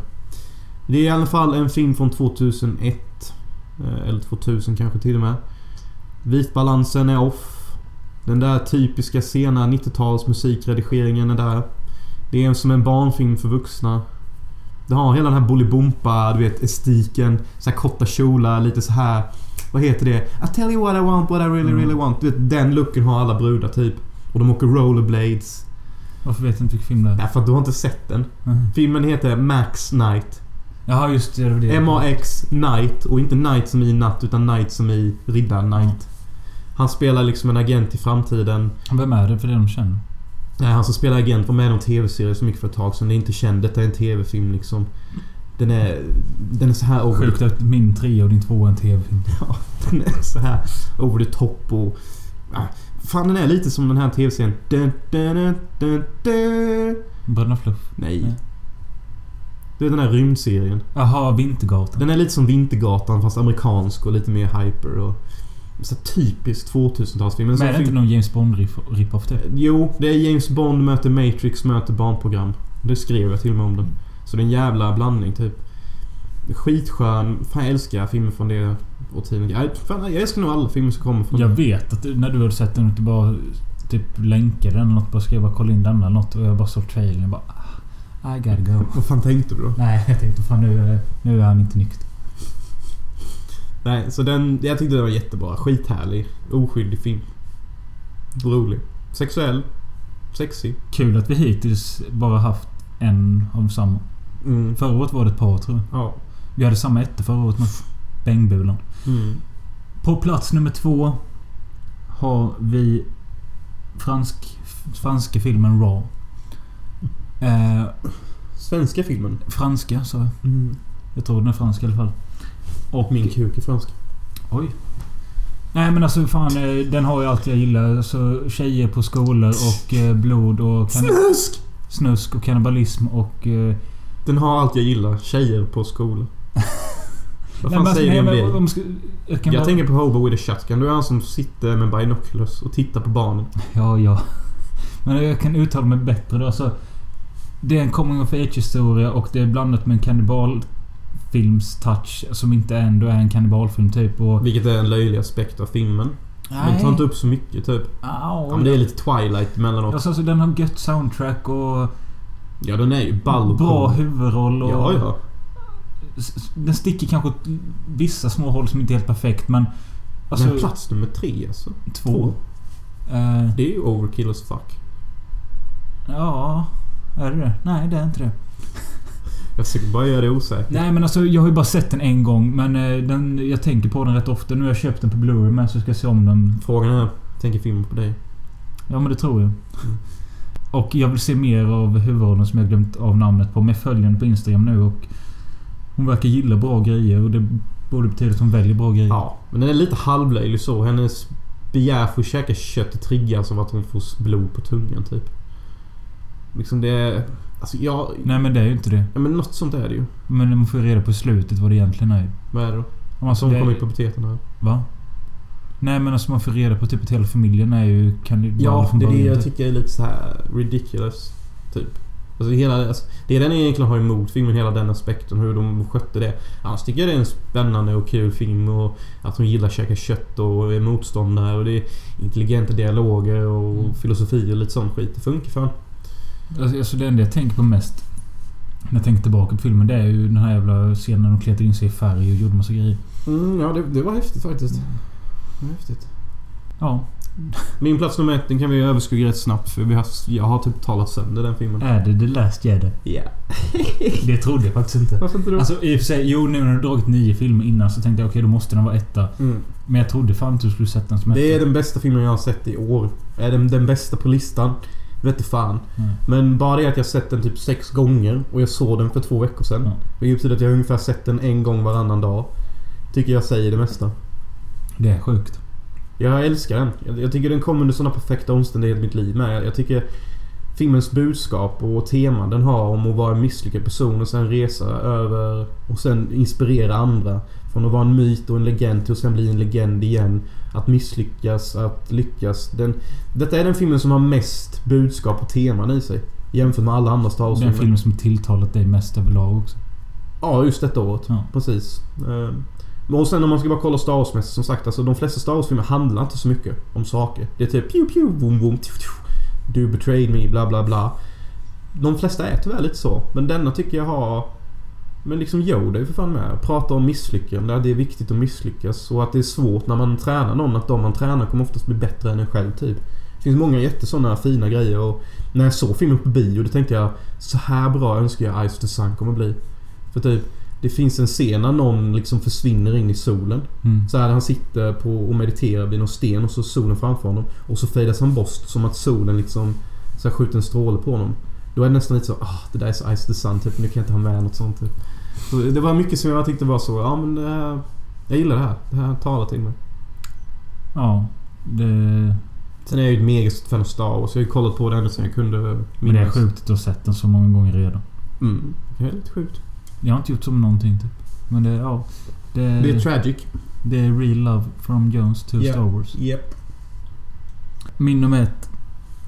Det är i alla fall en film från 2001. Eh, eller 2000 kanske till och med. Vitbalansen är off. Den där typiska sena 90-tals musikredigeringen är där. Det är som en barnfilm för vuxna. Det har hela den här Bolibompa, du vet estetiken. Så här korta kjolar, lite så här. Vad heter det? I tell you what I want, what I really Mm. really want. Du vet, den looken har alla brudar typ. Och de åker rollerblades. Varför vet jag inte vilken film det är? Därför att du har inte sett den. Mhm. Filmen heter Max Knight. Jaha, just det. det. M-A-X Knight. Och inte Knight som i natt, utan Knight som i riddar-Knight. Han spelar liksom en agent i framtiden. Vem är det för det de känner? Nej, han som spelar agent var med i någon TV-serie så mycket för ett tag sedan. Det är inte känd. Detta är en TV-film liksom. Den är... Den är så här over Sjukt att min trea och din tvåa är en TV-film. Ja, den är så här over the top och... Ja, fan, den är lite som den här TV-serien. Bröderna Fluff. Nej. Nej. Det är den här rymdserien. Jaha, Vintergatan. Den är lite som Vintergatan fast amerikansk och lite mer hyper och... Så typiskt 2000-talsfilm. En Men sån är det inte någon James Bond riff- rip-off det? Jo, det är James Bond möter Matrix möter barnprogram. Det skrev jag till och med om den. Så det är en jävla blandning typ. Skitskön. Fan jag älskar filmer från det årtiondet. Jag, fan, jag älskar nog alla filmer som kommer från Jag vet att när du hade sett den du bara typ länkade den eller något. Bara skrev bara kolla in denna eller något. Och jag bara såg trailern och bara... ah, I gotta go. Vad fan tänkte du då? Nej, jag tänkte fan nu, nu är han inte nykter. Nej, så den... Jag tyckte den var jättebra. Skithärlig. Oskyldig film. Rolig. Sexuell. Sexig. Kul att vi hittills bara haft en av samma. Mm. Förra året var det ett par tror jag. Ja. Vi hade samma etta förra året med Bängbulan. Mm. På plats nummer två har vi fransk, franska filmen Raw. Eh, Svenska filmen. franska sa jag. Mm. Jag tror den är fransk i alla fall. Och Min kuk är fransk. Oj. Nej men alltså fan eh, den har ju allt jag gillar. Alltså tjejer på skolor och eh, blod och Snusk! snusk och kannibalism och... Eh, Den har allt jag gillar. Tjejer på skolan. Vad nej, fan men alltså, säger nej, du om det? om ska, jag Jag bara, tänker på Hobo with a shotgun. Du är han som sitter med binoculars och tittar på barnen. Ja, ja. Men jag kan uttala mig bättre då. Alltså, det är en coming of age historia och det är blandat med en kannibalfilms-touch som inte ändå är en kannibalfilm typ. Och, Vilket är en löjlig aspekt av filmen. Den tar inte upp så mycket typ. Ja, men det är lite Twilight emellanåt. Alltså, alltså, den har gött soundtrack och Ja, den är ju ball bra huvudroll. Och Ja, ja. Den sticker kanske åt vissa små håll som inte är helt perfekt men... Alltså, men plats nummer tre alltså. två. Eh, Det är ju overkill as fuck. ja... Är det det? Nej, det är inte det. Jag försöker bara göra det osäkert. Nej men alltså jag har ju bara sett den en gång men eh, den, jag tänker på den rätt ofta. Nu har jag köpt den på Blu-ray med så ska jag se om den. Frågan är, tänker filmen på dig? Ja men det tror jag. Och jag vill se mer av huvudrollen som jag glömt av namnet på. Följer henne på Instagram nu och... Hon verkar gilla bra grejer och det borde betyda att hon väljer bra grejer. Ja, men den är lite halvlöjlig så. Hennes begär för att käka kött triggas av att hon får blod på tungan typ. Liksom det är... Alltså jag... Nej men det är ju inte det. Ja, men något sånt är det ju. Men man får ju reda på slutet vad det egentligen är. Vad är det då? Alltså, Som det, kommer i puberteten här. Va? Nej men alltså man får reda på typ att hela familjen är ju kannibaler Ja, det är det jag typ. tycker är lite så här ridiculous. Typ. Alltså hela, alltså, det den egentligen har emot filmen, hela den aspekten, hur de skötte det. Annars tycker jag det är en spännande och kul film och att hon gillar att käka kött och är motståndare och det är intelligenta dialoger och Mm. filosofi och lite sån skit. Det funkar fan. Alltså, alltså det enda jag tänker på mest när jag tänker tillbaka på filmen det är ju den här jävla scenen när de kletade in sig i färg och gjorde massa grejer. Mm, ja, det, det var häftigt faktiskt. Det var häftigt. Ja. Min plats nummer ett, den kan vi överskugga rätt snabbt för vi har, jag har typ talat sönder den filmen. Är det The Last Jedi? Ja. Det trodde jag faktiskt inte. Varför inte då? Alltså i och för sig, jo nu när du dragit nio filmer innan så tänkte jag okej då måste den vara etta. mm. Men jag trodde fan inte du skulle sätta den som etta. Det är den bästa filmen jag har sett i år. Är den den bästa på listan? Vet du fan. Mm. Men bara det att jag sett den typ sex gånger och jag såg den för två veckor sedan. Ja. Vilket betyder att jag ungefär sett den en gång varannan dag. Tycker jag säger det mesta. Det är sjukt. Jag älskar den. Jag, jag tycker den kommer under såna perfekta omständigheter i mitt liv med. Jag tycker filmens budskap och tema den har om att vara en misslyckad person och sen resa över och sen inspirera andra. Från att vara en myt och en legend till att sen bli en legend igen. Att misslyckas, att lyckas. Den, detta är den filmen som har mest budskap och teman i sig. Jämfört med alla andra Star Den Wars-filmer. filmen som tilltalat dig mest överlag också. Ja, just detta året. Ja. Precis. Eh, Och sen om man ska bara kolla Star Wars-mässigt som sagt. Alltså de flesta Star Wars-filmer handlar inte så mycket om saker. Det är typ pew pew, boom boom, tju, tju, Du betrayed me, bla bla bla. De flesta är tyvärr lite så. Men denna tycker jag har... Men liksom Yoda är ju för fan med. Prata om misslyckande. Det är viktigt att misslyckas. Och att det är svårt när man tränar någon. Att de man tränar kommer oftast bli bättre än en själv typ. Det finns många jättesådana fina grejer. Och när jag såg filmen på bio då tänkte jag så här bra önskar jag Ice the Sun kommer bli. För typ det finns en scen när någon liksom försvinner in i solen. Mm. Så här han sitter på och mediterar vid någon sten och så solen framför honom. Och så fejdas han bort som att solen liksom så här skjuter en stråle på honom. Då är det nästan lite så ah det där är så Ice the Sun typ. Nu kan jag inte ha med något sånt typ. Så det var mycket som jag tyckte var så, ja men det här, Jag gillar det här. Det här talar till mig. Ja. Det, Sen är jag ju ett megastort fan av Star Wars. Jag har ju kollat på det ända sen jag kunde men det är sjukt att du har sett den så många gånger redan. Mm. Det är lite sjukt. Jag har inte gjort som någonting typ. Men det, ja. Det, Det är tragic. Det är Real Love from Jones to Ja. Star Wars. Japp. Min nummer ett.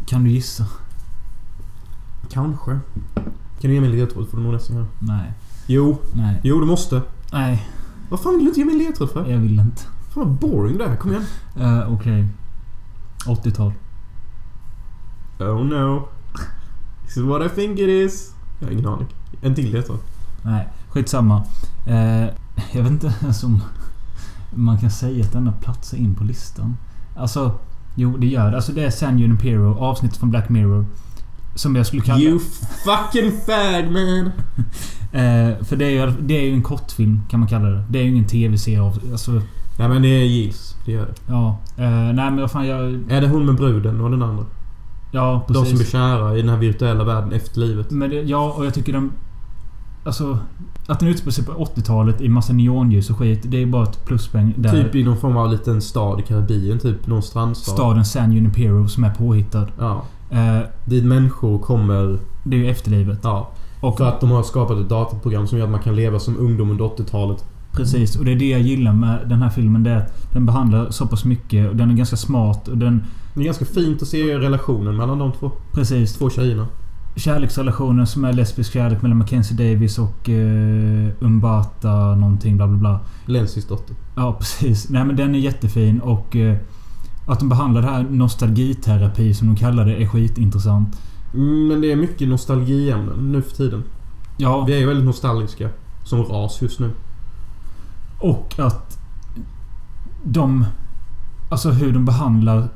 Kan du gissa? Kanske. Kan du ge mig en ledtråd? Får du nog nästan göra. Nej. Jo. Nej. Jo, du måste. Nej, Vad fan vill du inte ge mig en ledtråd för? jag vill inte. Fan vad boring det är. Kom igen. Uh, Okej. 80-tal. Oh no. This is what I think it is. Jag har ingen aning. En till ledtråd. Nej, skitsamma. Uh, jag vet inte ens om man kan säga att denna platsar in på listan. Alltså, jo det gör det. Alltså det är San Junipero, avsnitt från Black Mirror. Som jag skulle kalla... You fucking fag man. Eh, för det är, ju, det är ju en kortfilm kan man kalla det. Det är ju ingen tv-serie. Alltså, Nej men det är gills. Det gör det. ja. Eh, nej men vad fan jag... Är det hon med bruden och den andra? Ja, De som blir precis. kära i den här virtuella världen efter livet. Men det, ja, och jag tycker den... Alltså... Att den utspelar sig på 80-talet i massa neonljus och skit. Det är bara ett pluspoäng där. Typ i någon form av liten stad i Karibien. Typ någon strandstad. Staden San Junipero som är påhittad. Ja. Eh, Dit människor kommer... det är ju efterlivet. Ja. Och För att de har skapat ett dataprogram som gör att man kan leva som ungdom under 80-talet. Precis, och det är det jag gillar med den här filmen. Det är att den behandlar så pass mycket och den är ganska smart och den... Det är ganska fint att se relationen mellan de två, Precis. två tjejerna. Kärleksrelationen som är lesbisk kärlek mellan Mackenzie Davis och uh, Umbata någonting bla bla bla. Lenzis dotter. Ja precis. Nej men den är jättefin och eh, att de behandlar det här nostalgiterapi som de kallar det är skitintressant. Mm, men det är mycket nostalgiämnen nu för tiden. Ja, Vi är ju väldigt nostalgiska. Som ras just nu. och att de... Alltså hur de behandlar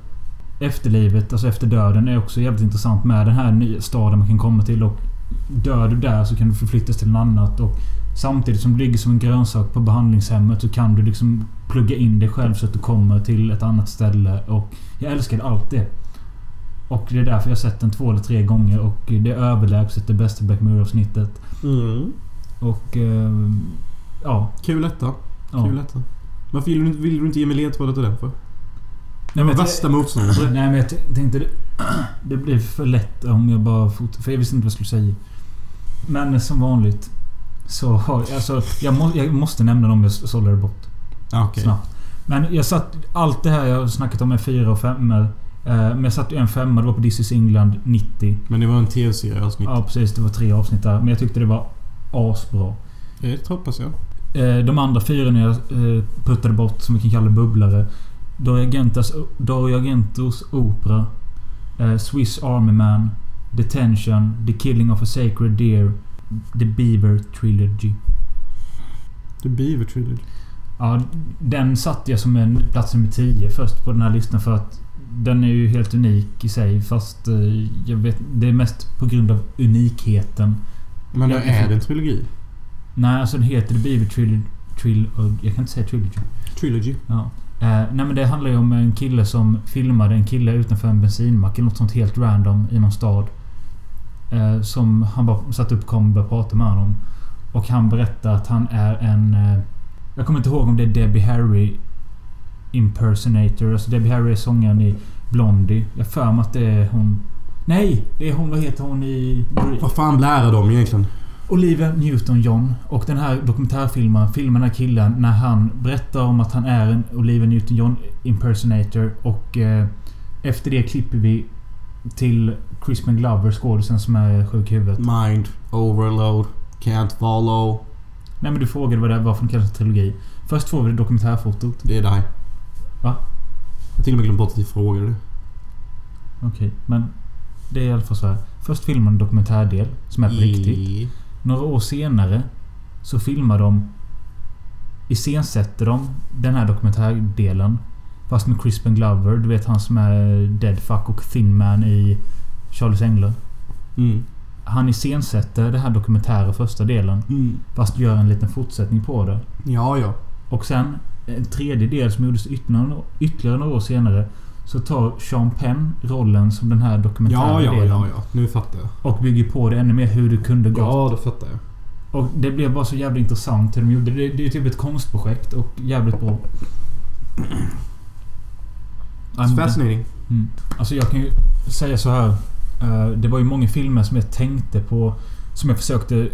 efterlivet, alltså efter döden, är också jävligt intressant med den här nya staden man kan komma till. Och dör du där så kan du förflyttas till något annat. Och samtidigt som du ligger som en grönsak på behandlingshemmet så kan du liksom plugga in dig själv så att du kommer till ett annat ställe. Och jag älskar allt det. Och det är därför jag har sett den två eller tre gånger och det är överlägset det bästa Black Mirror-avsnittet. Mm. Och... Eh, ja. Kul etta. ja. Kul etta. Varför vill du, inte- vill du inte ge mig ledtrådar till den för? Nej, men- värsta motståndaren. Nej men jag tänkte det, det blir för lätt om jag bara fort, För jag visste inte vad jag skulle säga. Men som vanligt. Så har alltså, jag, må, jag måste nämna dem jag sållade bort Ah, Okej. snabbt. Men jag satt... Allt det här jag har snackat om är fyra och femmor. Eh, men jag satt ju en femma. Det var på This is England 90. Men det var en tv-serie avsnitt. Ja precis, det var tre avsnitt där. Men jag tyckte det var asbra. Det hoppas jag. Eh, de andra fyra när jag eh, puttade bort, som vi kan kalla bubblare. Dario Argentos opera. Swiss Army Man. Detention. The Killing of a Sacred Deer. The Beaver Trilogy. The Beaver Trilogy. Ja, den satte jag som en plats nummer 10 först på den här listan för att den är ju helt unik i sig fast eh, jag vet, det är mest på grund av unikheten. Men Ja, är det en trilogi? Nej, alltså den heter The Beaver Trilogy. Tril jag kan inte säga Trilogy. Trilogy. Ja. Eh, nej men det handlar ju om en kille som filmade en kille utanför en bensinmack eller något sånt helt random i någon stad. Eh, som han bara satte upp kameran och började prata med honom. Och han berättar att han är en... Eh, jag kommer inte ihåg om det är Debbie Harry impersonator. Alltså Debbie Harry är sångaren i Blondie. Jag för mig att det är hon... Nej! Det är hon, vad heter hon i... Vad fan blärar de egentligen? Olivia Newton-John och den här dokumentärfilmen filmar den här killen när han berättar om att han är en Olivia Newton-John impersonator och eh, efter det klipper vi till Crispin Glover, skådisen som är sjuk i huvudet. Mind. Overload. Can't follow. Nej men du frågade vad det var för en trilogi. Först får vi det dokumentärfotot. Det är dig. Va? Jag till och med glömt bort att vi frågade det. Okej, men det är i alla fall så här. Först filmar man en dokumentärdel som är på riktigt. I- Några år senare så filmar de... Iscensätter de den här dokumentärdelen. Fast med Crispin Glover. Du vet han som är Dead Fuck och Thin Man i Charlies Änglar. Mm. Han iscensätter den här dokumentära första delen. Mm. Fast gör en liten fortsättning på det. Ja, ja. Och sen en tredje del som gjordes ytterligare, några år senare. Så tar Sean Penn rollen som den här dokumentära Ja, ja, delen. ja, ja. Nu fattar jag. Och bygger på det ännu mer hur det kunde gått. Ja, det fattar jag. Och det blev bara så jävla intressant hur de gjorde det. Det är typ ett konstprojekt och jävligt bra. Fascinating. Mm. Alltså jag kan ju säga så här. eh, det var ju många filmer som jag tänkte på. Som jag försökte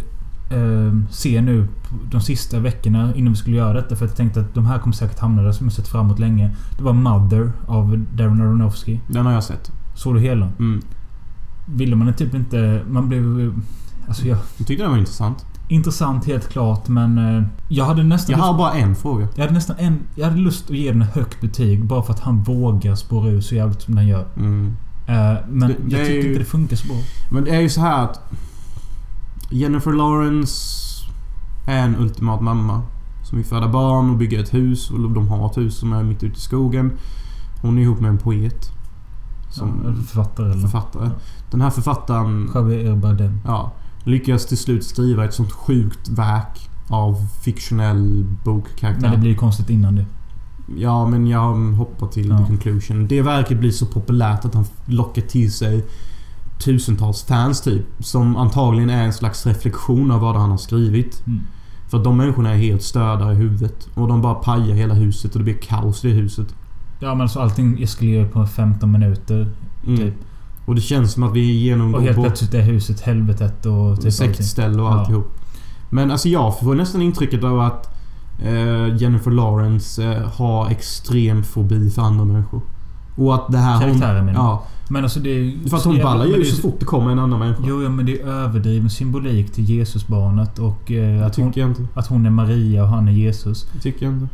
eh, se nu på de sista veckorna innan vi skulle göra detta. För att jag tänkte att de här kommer säkert hamna där som jag sett fram emot länge. Det var Mother av Darren Aronofsky. Den har jag sett. Såg du hela? Mm. Ville man typ inte... Man blev... Alltså jag... Jag tyckte den var intressant. Intressant helt klart men... Eh, jag hade nästan... Jag har bara en fråga. jag hade nästan en... Jag hade lust att ge den ett högt betyg bara för att han vågar spåra ur så jävligt som den gör. Mm. Eh, men Det- det jag är tyckte ju- inte det funkar så bra. Men det är ju så här att... Jennifer Lawrence är en ultimat mamma. Som vill föda barn och bygga ett hus. Och de har ett hus som är mitt ute i skogen. Hon är ihop med en poet. Som Ja, författare eller... författare. Den här författaren... Javier Bardem. Ja. Lyckas till slut skriva ett sånt sjukt verk av fiktionell bokkaraktär. Men det blir ju konstigt innan det. Ja, men jag hoppar till Ja. the conclusion. Det verket blir så populärt att han lockar till sig tusentals fans typ. Som antagligen är en slags reflektion av vad han har skrivit. Mm. För att de människorna är helt störda i huvudet. Och de bara pajar hela huset och det blir kaos i huset. Ja men alltså allting eskalerar på 15 minuter. Mm. Typ. Och det känns som att vi genomgår Och helt plötsligt är huset helvetet och typ sektställ och Ja. alltihop. Men alltså jag får nästan intrycket av att eh, Jennifer Lawrence eh, har extrem fobi för andra människor. Och att det här... Karaktären du? Ja. Men alltså det är ju... För att hon ballar men ju så fort det kommer en annan människa. Jo, ja, men det är överdriven symbolik till Jesusbarnet och eh, att, hon, att hon är Maria och han är Jesus. Det tycker jag inte.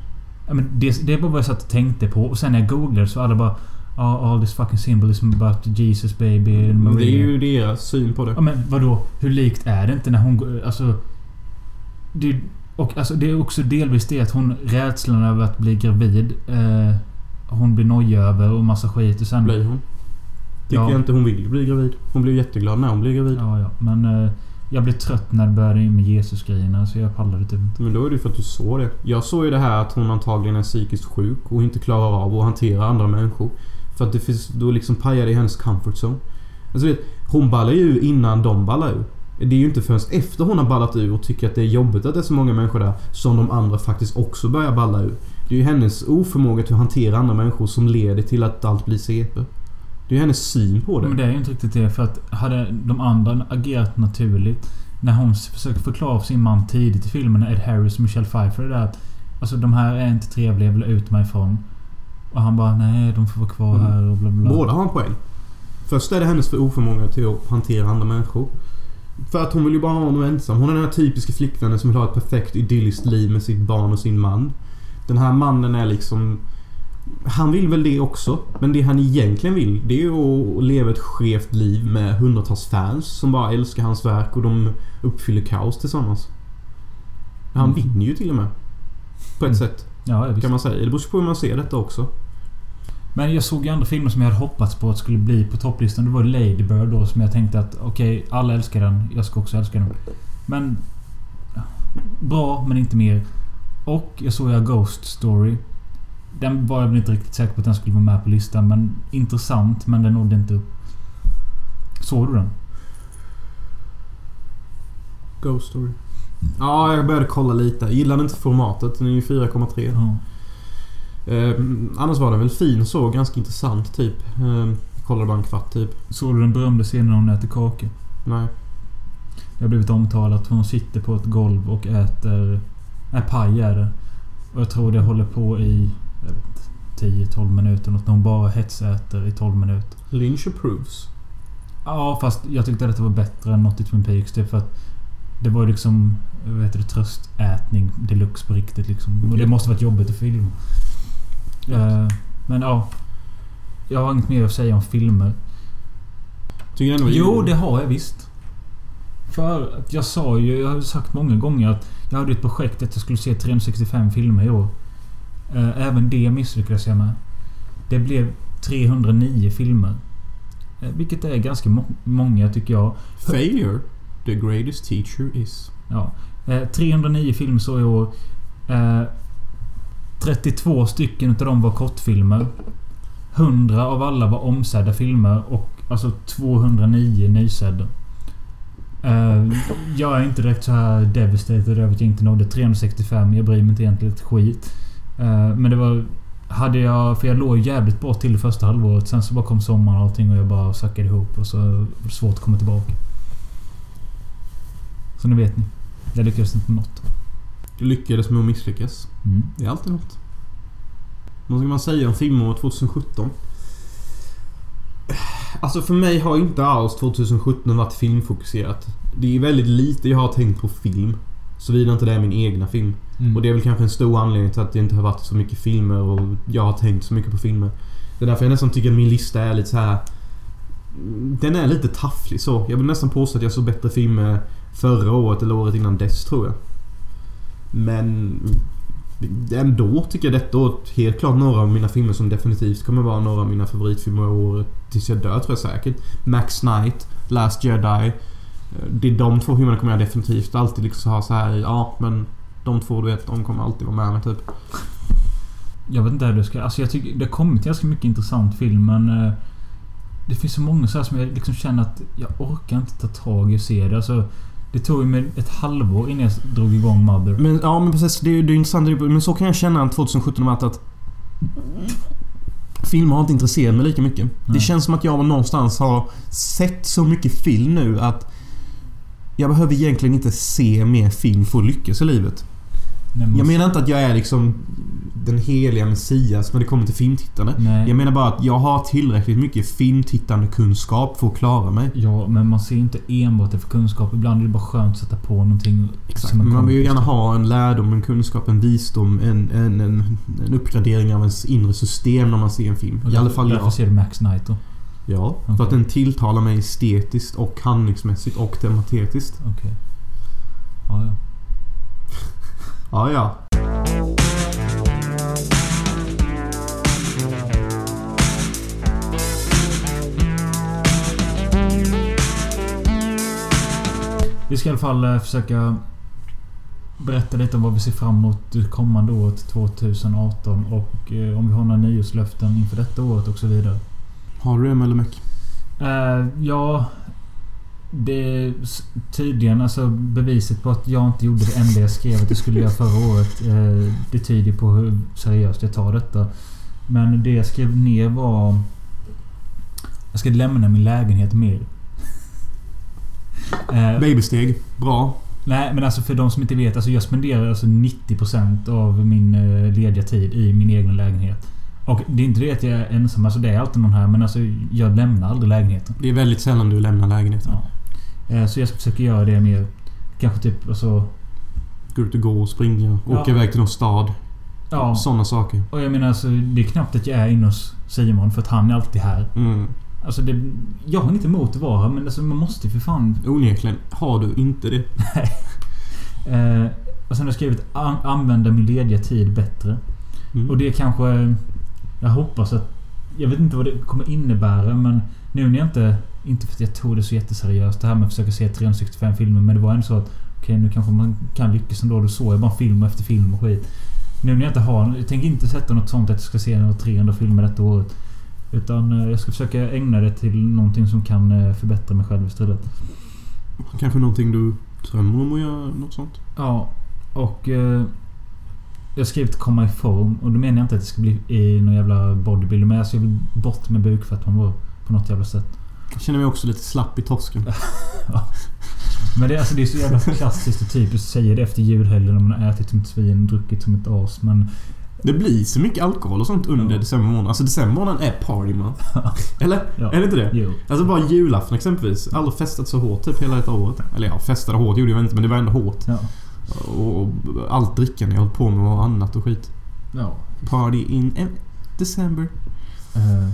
Ja, men det, det är bara vad jag satt och tänkte på. Och sen när jag googlade så alla bara... Oh, all this fucking symbolism about Jesus baby and Men Maria. det är ju deras syn på det. Ja men vadå? Hur likt är det inte när hon. Alltså... Det, och alltså det är också delvis det att hon... Rädslan över att bli gravid. Eh, hon blir nojig över och massa skit och sen... Blir hon. Tycker Ja. jag inte hon vill bli gravid. Hon blir jätteglad när hon blir gravid. Ja, ja. Men eh, jag blev trött när det började med Jesus-grejerna så jag pallade typ inte. Men då är det ju för att du såg det. Jag såg ju det här att hon antagligen är psykiskt sjuk och inte klarar av att hantera andra människor. För att det finns... Då liksom pajar det i hennes comfort zone. Alltså vet, hon ballar ju innan de ballar ur. Det är ju inte förrän efter hon har ballat ur och tycker att det är jobbigt att det är så många människor där som de andra faktiskt också börjar balla ur. Det är ju hennes oförmåga till att hantera andra människor som leder till att allt blir CP. Det är ju hennes syn på det. Men det är ju inte riktigt det för att hade de andra agerat naturligt när hon försöker förklara för sin man tidigt i filmen Ed Harris och Michelle Pfeiffer det där att Alltså de här är inte trevliga, jag vill ut mig ifrån. Och han bara nej, de får vara kvar Mm. här och bla. bla. Båda har en poäng. Först är det hennes för oförmåga till att hantera andra människor. För att hon vill ju bara ha honom ensam. Hon är den här typiska flickvännen som vill ha ett perfekt idylliskt liv med sitt barn och sin man. Den här mannen är liksom... Han vill väl det också. Men det han egentligen vill, det är ju att leva ett skevt liv med hundratals fans som bara älskar hans verk och de uppfyller kaos tillsammans. Han Mm. vinner ju till och med. På ett Mm. sätt, Ja, visst. kan man säga. Det beror på hur man ser detta också. Men jag såg ju andra filmer som jag hade hoppats på att skulle bli på topplistan. Det var Lady Bird då som jag tänkte att okej, alla älskar den. Jag ska också älska den. Men... Bra, men inte mer. Och jag såg jag Ghost Story. Den var jag väl inte riktigt säker på att den skulle vara med på listan. Men intressant, men den nådde inte upp. Såg du den? Ghost Story. Ja, jag började kolla lite. Jag gillade inte formatet. Den är ju 4,3. Ja. Eh, annars var den väl fin så. Ganska intressant typ. Eh, kollade bara en kvart typ. Såg du den berömda scenen när hon äter kaka? Nej. Det har blivit omtalat. Hon sitter på ett golv och äter... Nej, paj är det. Och jag tror det håller på i... Jag vet inte, 10-12 minuter. Något när hon bara hetsäter i 12 minuter. Lynch approves. Ja, fast jag tyckte att det var bättre än något i Twin Peaks. Typ för att det var ju liksom... Vad heter det? Tröstätning deluxe på riktigt liksom. Och det måste varit jobbigt att filma. Eh, men ja. Jag har inget mer att säga om filmer. Tycker var Jo, det har jag visst. För att jag sa ju, jag har sagt många gånger att jag hade ett projekt att jag skulle se 365 filmer i år. Eh, Även det misslyckades jag med. Det blev 309 filmer. Eh, Vilket är ganska må- många tycker jag. Failure. The greatest teacher is. Ja. Eh, 309 filmer så i år. Eh, 32 stycken utav dem var kortfilmer. 100 av alla var omsedda filmer och alltså 209 nysedda. Eh, jag är inte direkt så här devastated över att jag inte nådde 365. Jag bryr mig inte egentligen ett skit. Eh, men det var... Hade jag... För jag låg jävligt bra till det första halvåret. Sen så bara kom sommaren och allting och jag bara sackade ihop och så var det svårt att komma tillbaka. Så nu vet ni. Jag lyckades inte med något. Du lyckades med att misslyckas. Mm. Det är alltid något. Vad ska man säga om filmåret 2017? Alltså för mig har inte alls 2017 varit filmfokuserat. Det är väldigt lite jag har tänkt på film. Såvida inte det är min egna film. Mm. Och det är väl kanske en stor anledning till att det inte har varit så mycket filmer och jag har tänkt så mycket på filmer. Det är därför jag nästan tycker att min lista är lite så här. Mm, den är lite tafflig så. Jag vill nästan påstå att jag såg bättre filmer förra året eller året innan dess tror jag. Men ändå tycker jag detta året helt klart några av mina filmer som definitivt kommer vara några av mina favoritfilmer i året tills jag dör tror jag säkert. Max Knight, Last Jedi. Eh, det är de två filmerna kommer jag definitivt alltid liksom ha så här ja men de två du vet, de kommer alltid vara med mig typ. Jag vet inte hur det ska... Alltså jag tycker det har kommit ganska mycket intressant film men... eh, Det finns så många så här som jag liksom känner att jag orkar inte ta tag i och se det. Alltså, det tog ju mig ett halvår innan jag drog igång Mother. Men ja men precis, det är det är intressant. Men så kan jag känna att 2017 har varit att... Filmer har inte intresserat mig lika mycket. Det Nej. känns som att jag någonstans har sett så mycket film nu att... Jag behöver egentligen inte se mer film för att lyckas i livet. Men- Jag menar inte att jag är liksom den heliga Messias när det kommer till filmtittande. Nej. Jag menar bara att jag har tillräckligt mycket filmtittande kunskap för att klara mig. Ja, men man ser inte enbart det för kunskap. Ibland är det bara skönt att sätta på någonting Exakt. Men man vill ju gärna ha en lärdom, en kunskap, en visdom, en, en, en, en uppgradering av ens inre system när man ser en film. Och I alla därför- fall Därför jag. ser du Max Knight då? Ja. För Okej. att den tilltalar mig estetiskt och handlingsmässigt och tematiskt. Okej. Ja, ja. Ja, ja. Vi ska i alla fall eh, försöka berätta lite om vad vi ser fram emot det kommande året 2018 och eh, om vi har några nyårslöften inför detta året och så vidare. Har du det Mellemek? Eh, ja... Det tydligen alltså beviset på att jag inte gjorde det enda jag skrev att jag skulle göra förra året. Eh, det tyder på hur seriöst jag tar detta. Men det jag skrev ner var... Jag ska lämna min lägenhet mer. Eh, Babysteg. Bra. Nej, men alltså för de som inte vet. Alltså jag spenderar alltså 90% av min eh, lediga tid i min egen lägenhet. Och det är inte det att jag är ensam. Alltså det är alltid någon här. Men alltså jag lämnar aldrig lägenheten. Det är väldigt sällan du lämnar lägenheten. Ja. Eh, Så jag ska försöka göra det mer... Kanske typ alltså... Gå ut och gå och springa. Ja. Åka iväg till någon stad. Ja. Sådana saker. Och jag menar alltså det är knappt att jag är inne hos Simon för att han är alltid här. Mm. Alltså det... Jag har inget emot att vara här men alltså man måste ju för fan... Onekligen. Har du inte det? Eh, och sen har jag skrivit an, använda min lediga tid bättre. Mm. Och det kanske... Jag hoppas att... Jag vet inte vad det kommer innebära men nu när jag inte... Inte för att jag tog det så jätteseriöst det här med att försöka se 365 filmer men det var ändå så att... Okej nu kanske man kan lyckas ändå. Då såg jag bara film efter film och skit. Nu när jag inte har... Jag tänker inte sätta något sånt att jag ska se några 300 filmer detta året. Utan eh, jag ska försöka ägna det till någonting som kan eh, förbättra mig själv istället. Kanske någonting du drömmer om att göra? Något sånt? Ja. Och... Eh, jag har skrivit komma i form och då menar jag inte att det ska bli i någon jävla bodybuilder. Men alltså jag vill bort med bukfetman bara på något jävla sätt. Jag känner mig också lite slapp i torsken. Men det, är- alltså, det är så jävla klassiskt och typiskt att säga det efter julhelgen när man har ätit som ett svin druckit som ett as. Men... Det blir så mycket alkohol och sånt under Ja. december månad. Alltså december månad är party month. Eller? Ja. Är det inte det? Jo. Alltså bara julafton exempelvis. Aldrig festat så hårt typ hela detta året. Eller ja, festade hårt gjorde jag inte men det var ändå hårt. Ja. Och, och allt drickande jag hållit på med var annat och skit. Ja. Party in December. Eh,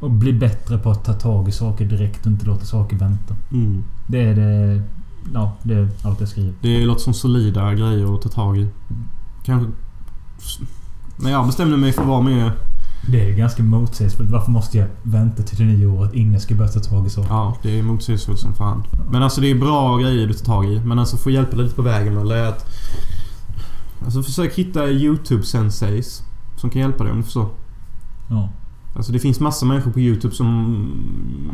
och bli bättre på att ta tag i saker direkt och inte låta saker vänta. Mm. Det är det... Ja, det är allt jag skriver. Det låter som solida grejer att ta tag i. Kanske... När jag bestämde mig för att vara med... Det är ganska motsägelsefullt. Varför måste jag vänta till det nya året jag ska börja ta tag i saker? Ja, det är motsägelsefullt som fan. Men alltså det är bra grejer du tar tag i. Men alltså få hjälpa lite på vägen är att... Alltså försök hitta YouTube-senseis. Som kan hjälpa dig om du förstår. Ja. Alltså det finns massa människor på YouTube som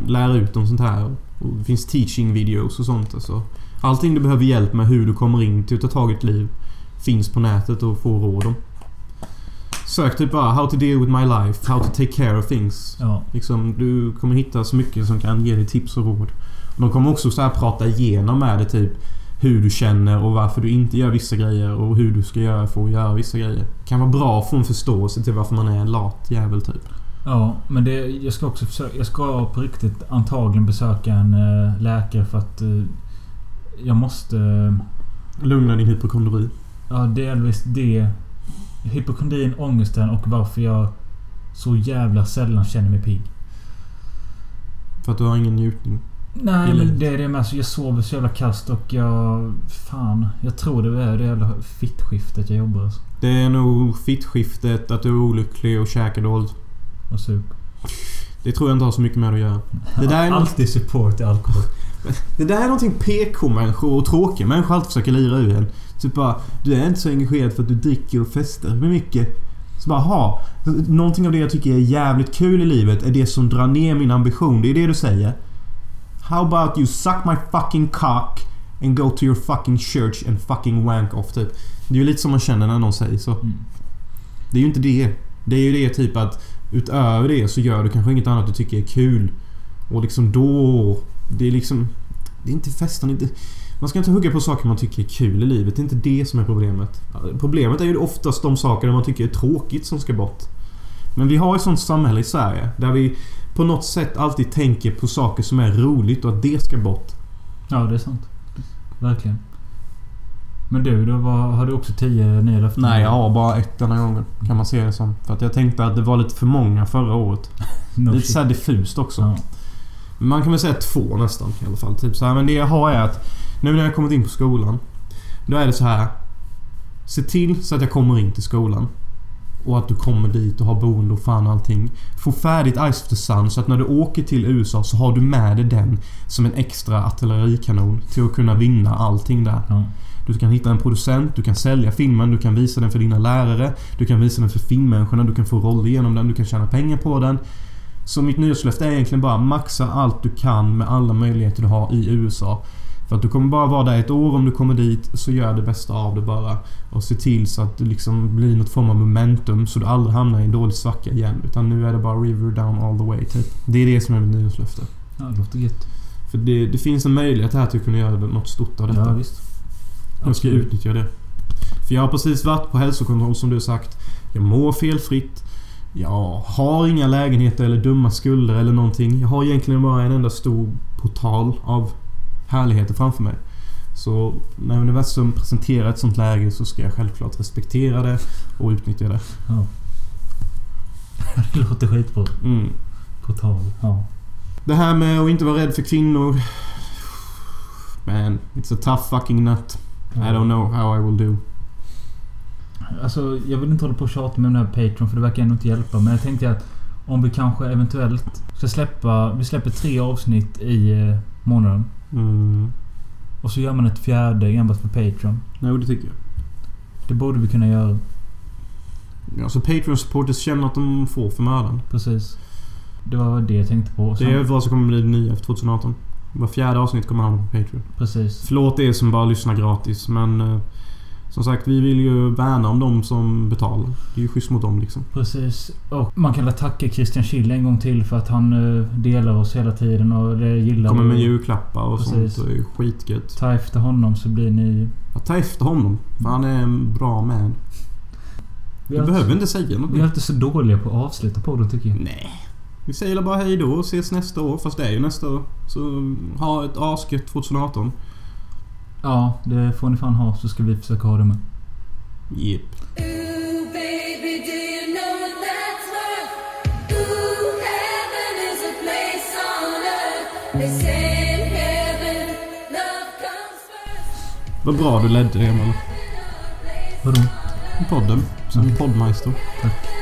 lär ut om sånt här. Och det finns teaching videos och sånt. Alltså. Allting du behöver hjälp med hur du kommer in till att ta tag i ett liv finns på nätet och få råd om. Sök typ bara How to deal with my life. How to take care of things. Ja. Liksom, du kommer hitta så mycket som kan ge dig tips och råd. De kommer också så här prata igenom med dig typ hur du känner och varför du inte gör vissa grejer och hur du ska göra för att göra vissa grejer. Det kan vara bra att få en förståelse till varför man är en lat jävel typ. Ja, men det, jag ska också försöka... Jag ska på riktigt antagligen besöka en eh, läkare för att... Eh, jag måste... eh, Lugna din hypokondri. Ja, delvis det. Hypokondrin, ångesten och varför jag så jävla sällan känner mig pigg. För att du har ingen njutning. Nej, men det är det med. Så jag sover så jävla kast och jag... Fan. Jag tror det är det jävla fittskiftet jag jobbar alltså. Det är nog fittskiftet, att du är olycklig och käkar dåligt. Och sup. Det tror jag inte har så mycket med att göra. Det där är Alltid support i alkohol. Det där är någonting PK-människor och tråkiga människor alltid försöker lira ur en. Typ bara, du är inte så engagerad för att du dricker och festar med mycket. Så bara, ha. Någonting av det jag tycker är jävligt kul i livet är det som drar ner min ambition. Det är det du säger. How about you suck my fucking cock and go to your fucking church and fucking wank off typ. Det är ju lite som man känner när någon säger så. Mm. Det är ju inte det. Det är ju det typ att utöver det så gör du kanske inget annat du tycker är kul. Och liksom då... Det är liksom... Det är inte festen, inte... Man ska inte hugga på saker man tycker är kul i livet. Det är inte det som är problemet. Problemet är ju oftast de saker man tycker är tråkigt som ska bort. Men vi har ett sånt samhälle i Sverige där vi på något sätt alltid tänker på saker som är roligt och att det ska bort. Ja, det är sant. Verkligen. Men du, då var, har du också tio nya löften? Nej, jag har bara ett denna gången. Kan man se det som. För att jag tänkte att det var lite för många förra året. No lite såhär diffust också. Ja. Man kan väl säga två nästan i alla fall. Typ så här. Men det jag har är att nu när jag kommit in på skolan. Då är det så här. Se till så att jag kommer in till skolan. Och att du kommer dit och har boende och fan allting. Få färdigt Ice of the Sun så att när du åker till USA så har du med dig den som en extra artillerikanon till att kunna vinna allting där. Ja. Du kan hitta en producent, du kan sälja filmen, du kan visa den för dina lärare. Du kan visa den för filmmänniskorna, du kan få roller genom den, du kan tjäna pengar på den. Så mitt nyårslöfte är egentligen bara maxa allt du kan med alla möjligheter du har i USA. För att du kommer bara vara där ett år om du kommer dit, så gör det bästa av det bara. Och se till så att det liksom blir något form av momentum så du aldrig hamnar i en dålig svacka igen. Utan nu är det bara river down all the way typ. Det är det som är mitt nyårslöfte. ja, det låter gött. För det, det finns en möjlighet här till att kunna göra något stort av detta. Ja, visst. Jag ska Absolut. utnyttja det. För jag har precis varit på hälsokontroll som du sagt. Jag mår felfritt. Jag har inga lägenheter eller dumma skulder eller någonting. Jag har egentligen bara en enda stor portal av härligheter framför mig. Så när universum presenterar ett sånt läge så ska jag självklart respektera det och utnyttja det. Ja. det låter skitbra. Mm. På tal. Ja. Det här med att inte vara rädd för kvinnor. Man, it's a tough fucking nut. I don't know how I will do. Alltså, jag vill inte hålla på och tjata med den här Patreon för det verkar ändå inte hjälpa. Men jag tänkte att om vi kanske eventuellt ska släppa... Vi släpper tre avsnitt i eh, månaden. Mm. Och så gör man ett fjärde enbart för Patreon. Jo, det tycker jag. Det borde vi kunna göra. Ja, så Patreon supporters känner att de får för mödan. Precis. Det var det jag tänkte på. Det är vad som kommer bli det nya för 2018. Var fjärde avsnitt kommer hamna på Patreon. Precis. Förlåt er som bara lyssnar gratis men... Eh, som sagt, vi vill ju värna om de som betalar. Det är ju schysst mot dem liksom. Precis. Och man kan väl tacka Christian Schill en gång till för att han eh, delar oss hela tiden och det gillar Kommer med julklappar och Precis. sånt. Det är skitgött. Ta efter honom så blir ni... Ja, ta efter honom. För han är en bra man. Vi Du behöver inte säga något. vi är alltid så dåliga på att avsluta på det tycker jag. Nej. Vi säger bara hej då och ses nästa år. Fast det är ju nästa år. Så ha ett asgött 2018. Ja, det får ni fan ha så ska vi försöka ha det med. Jep. Vad bra du ledde det Emil. Vadå? Podden. Som Mm. poddmeister. Tack.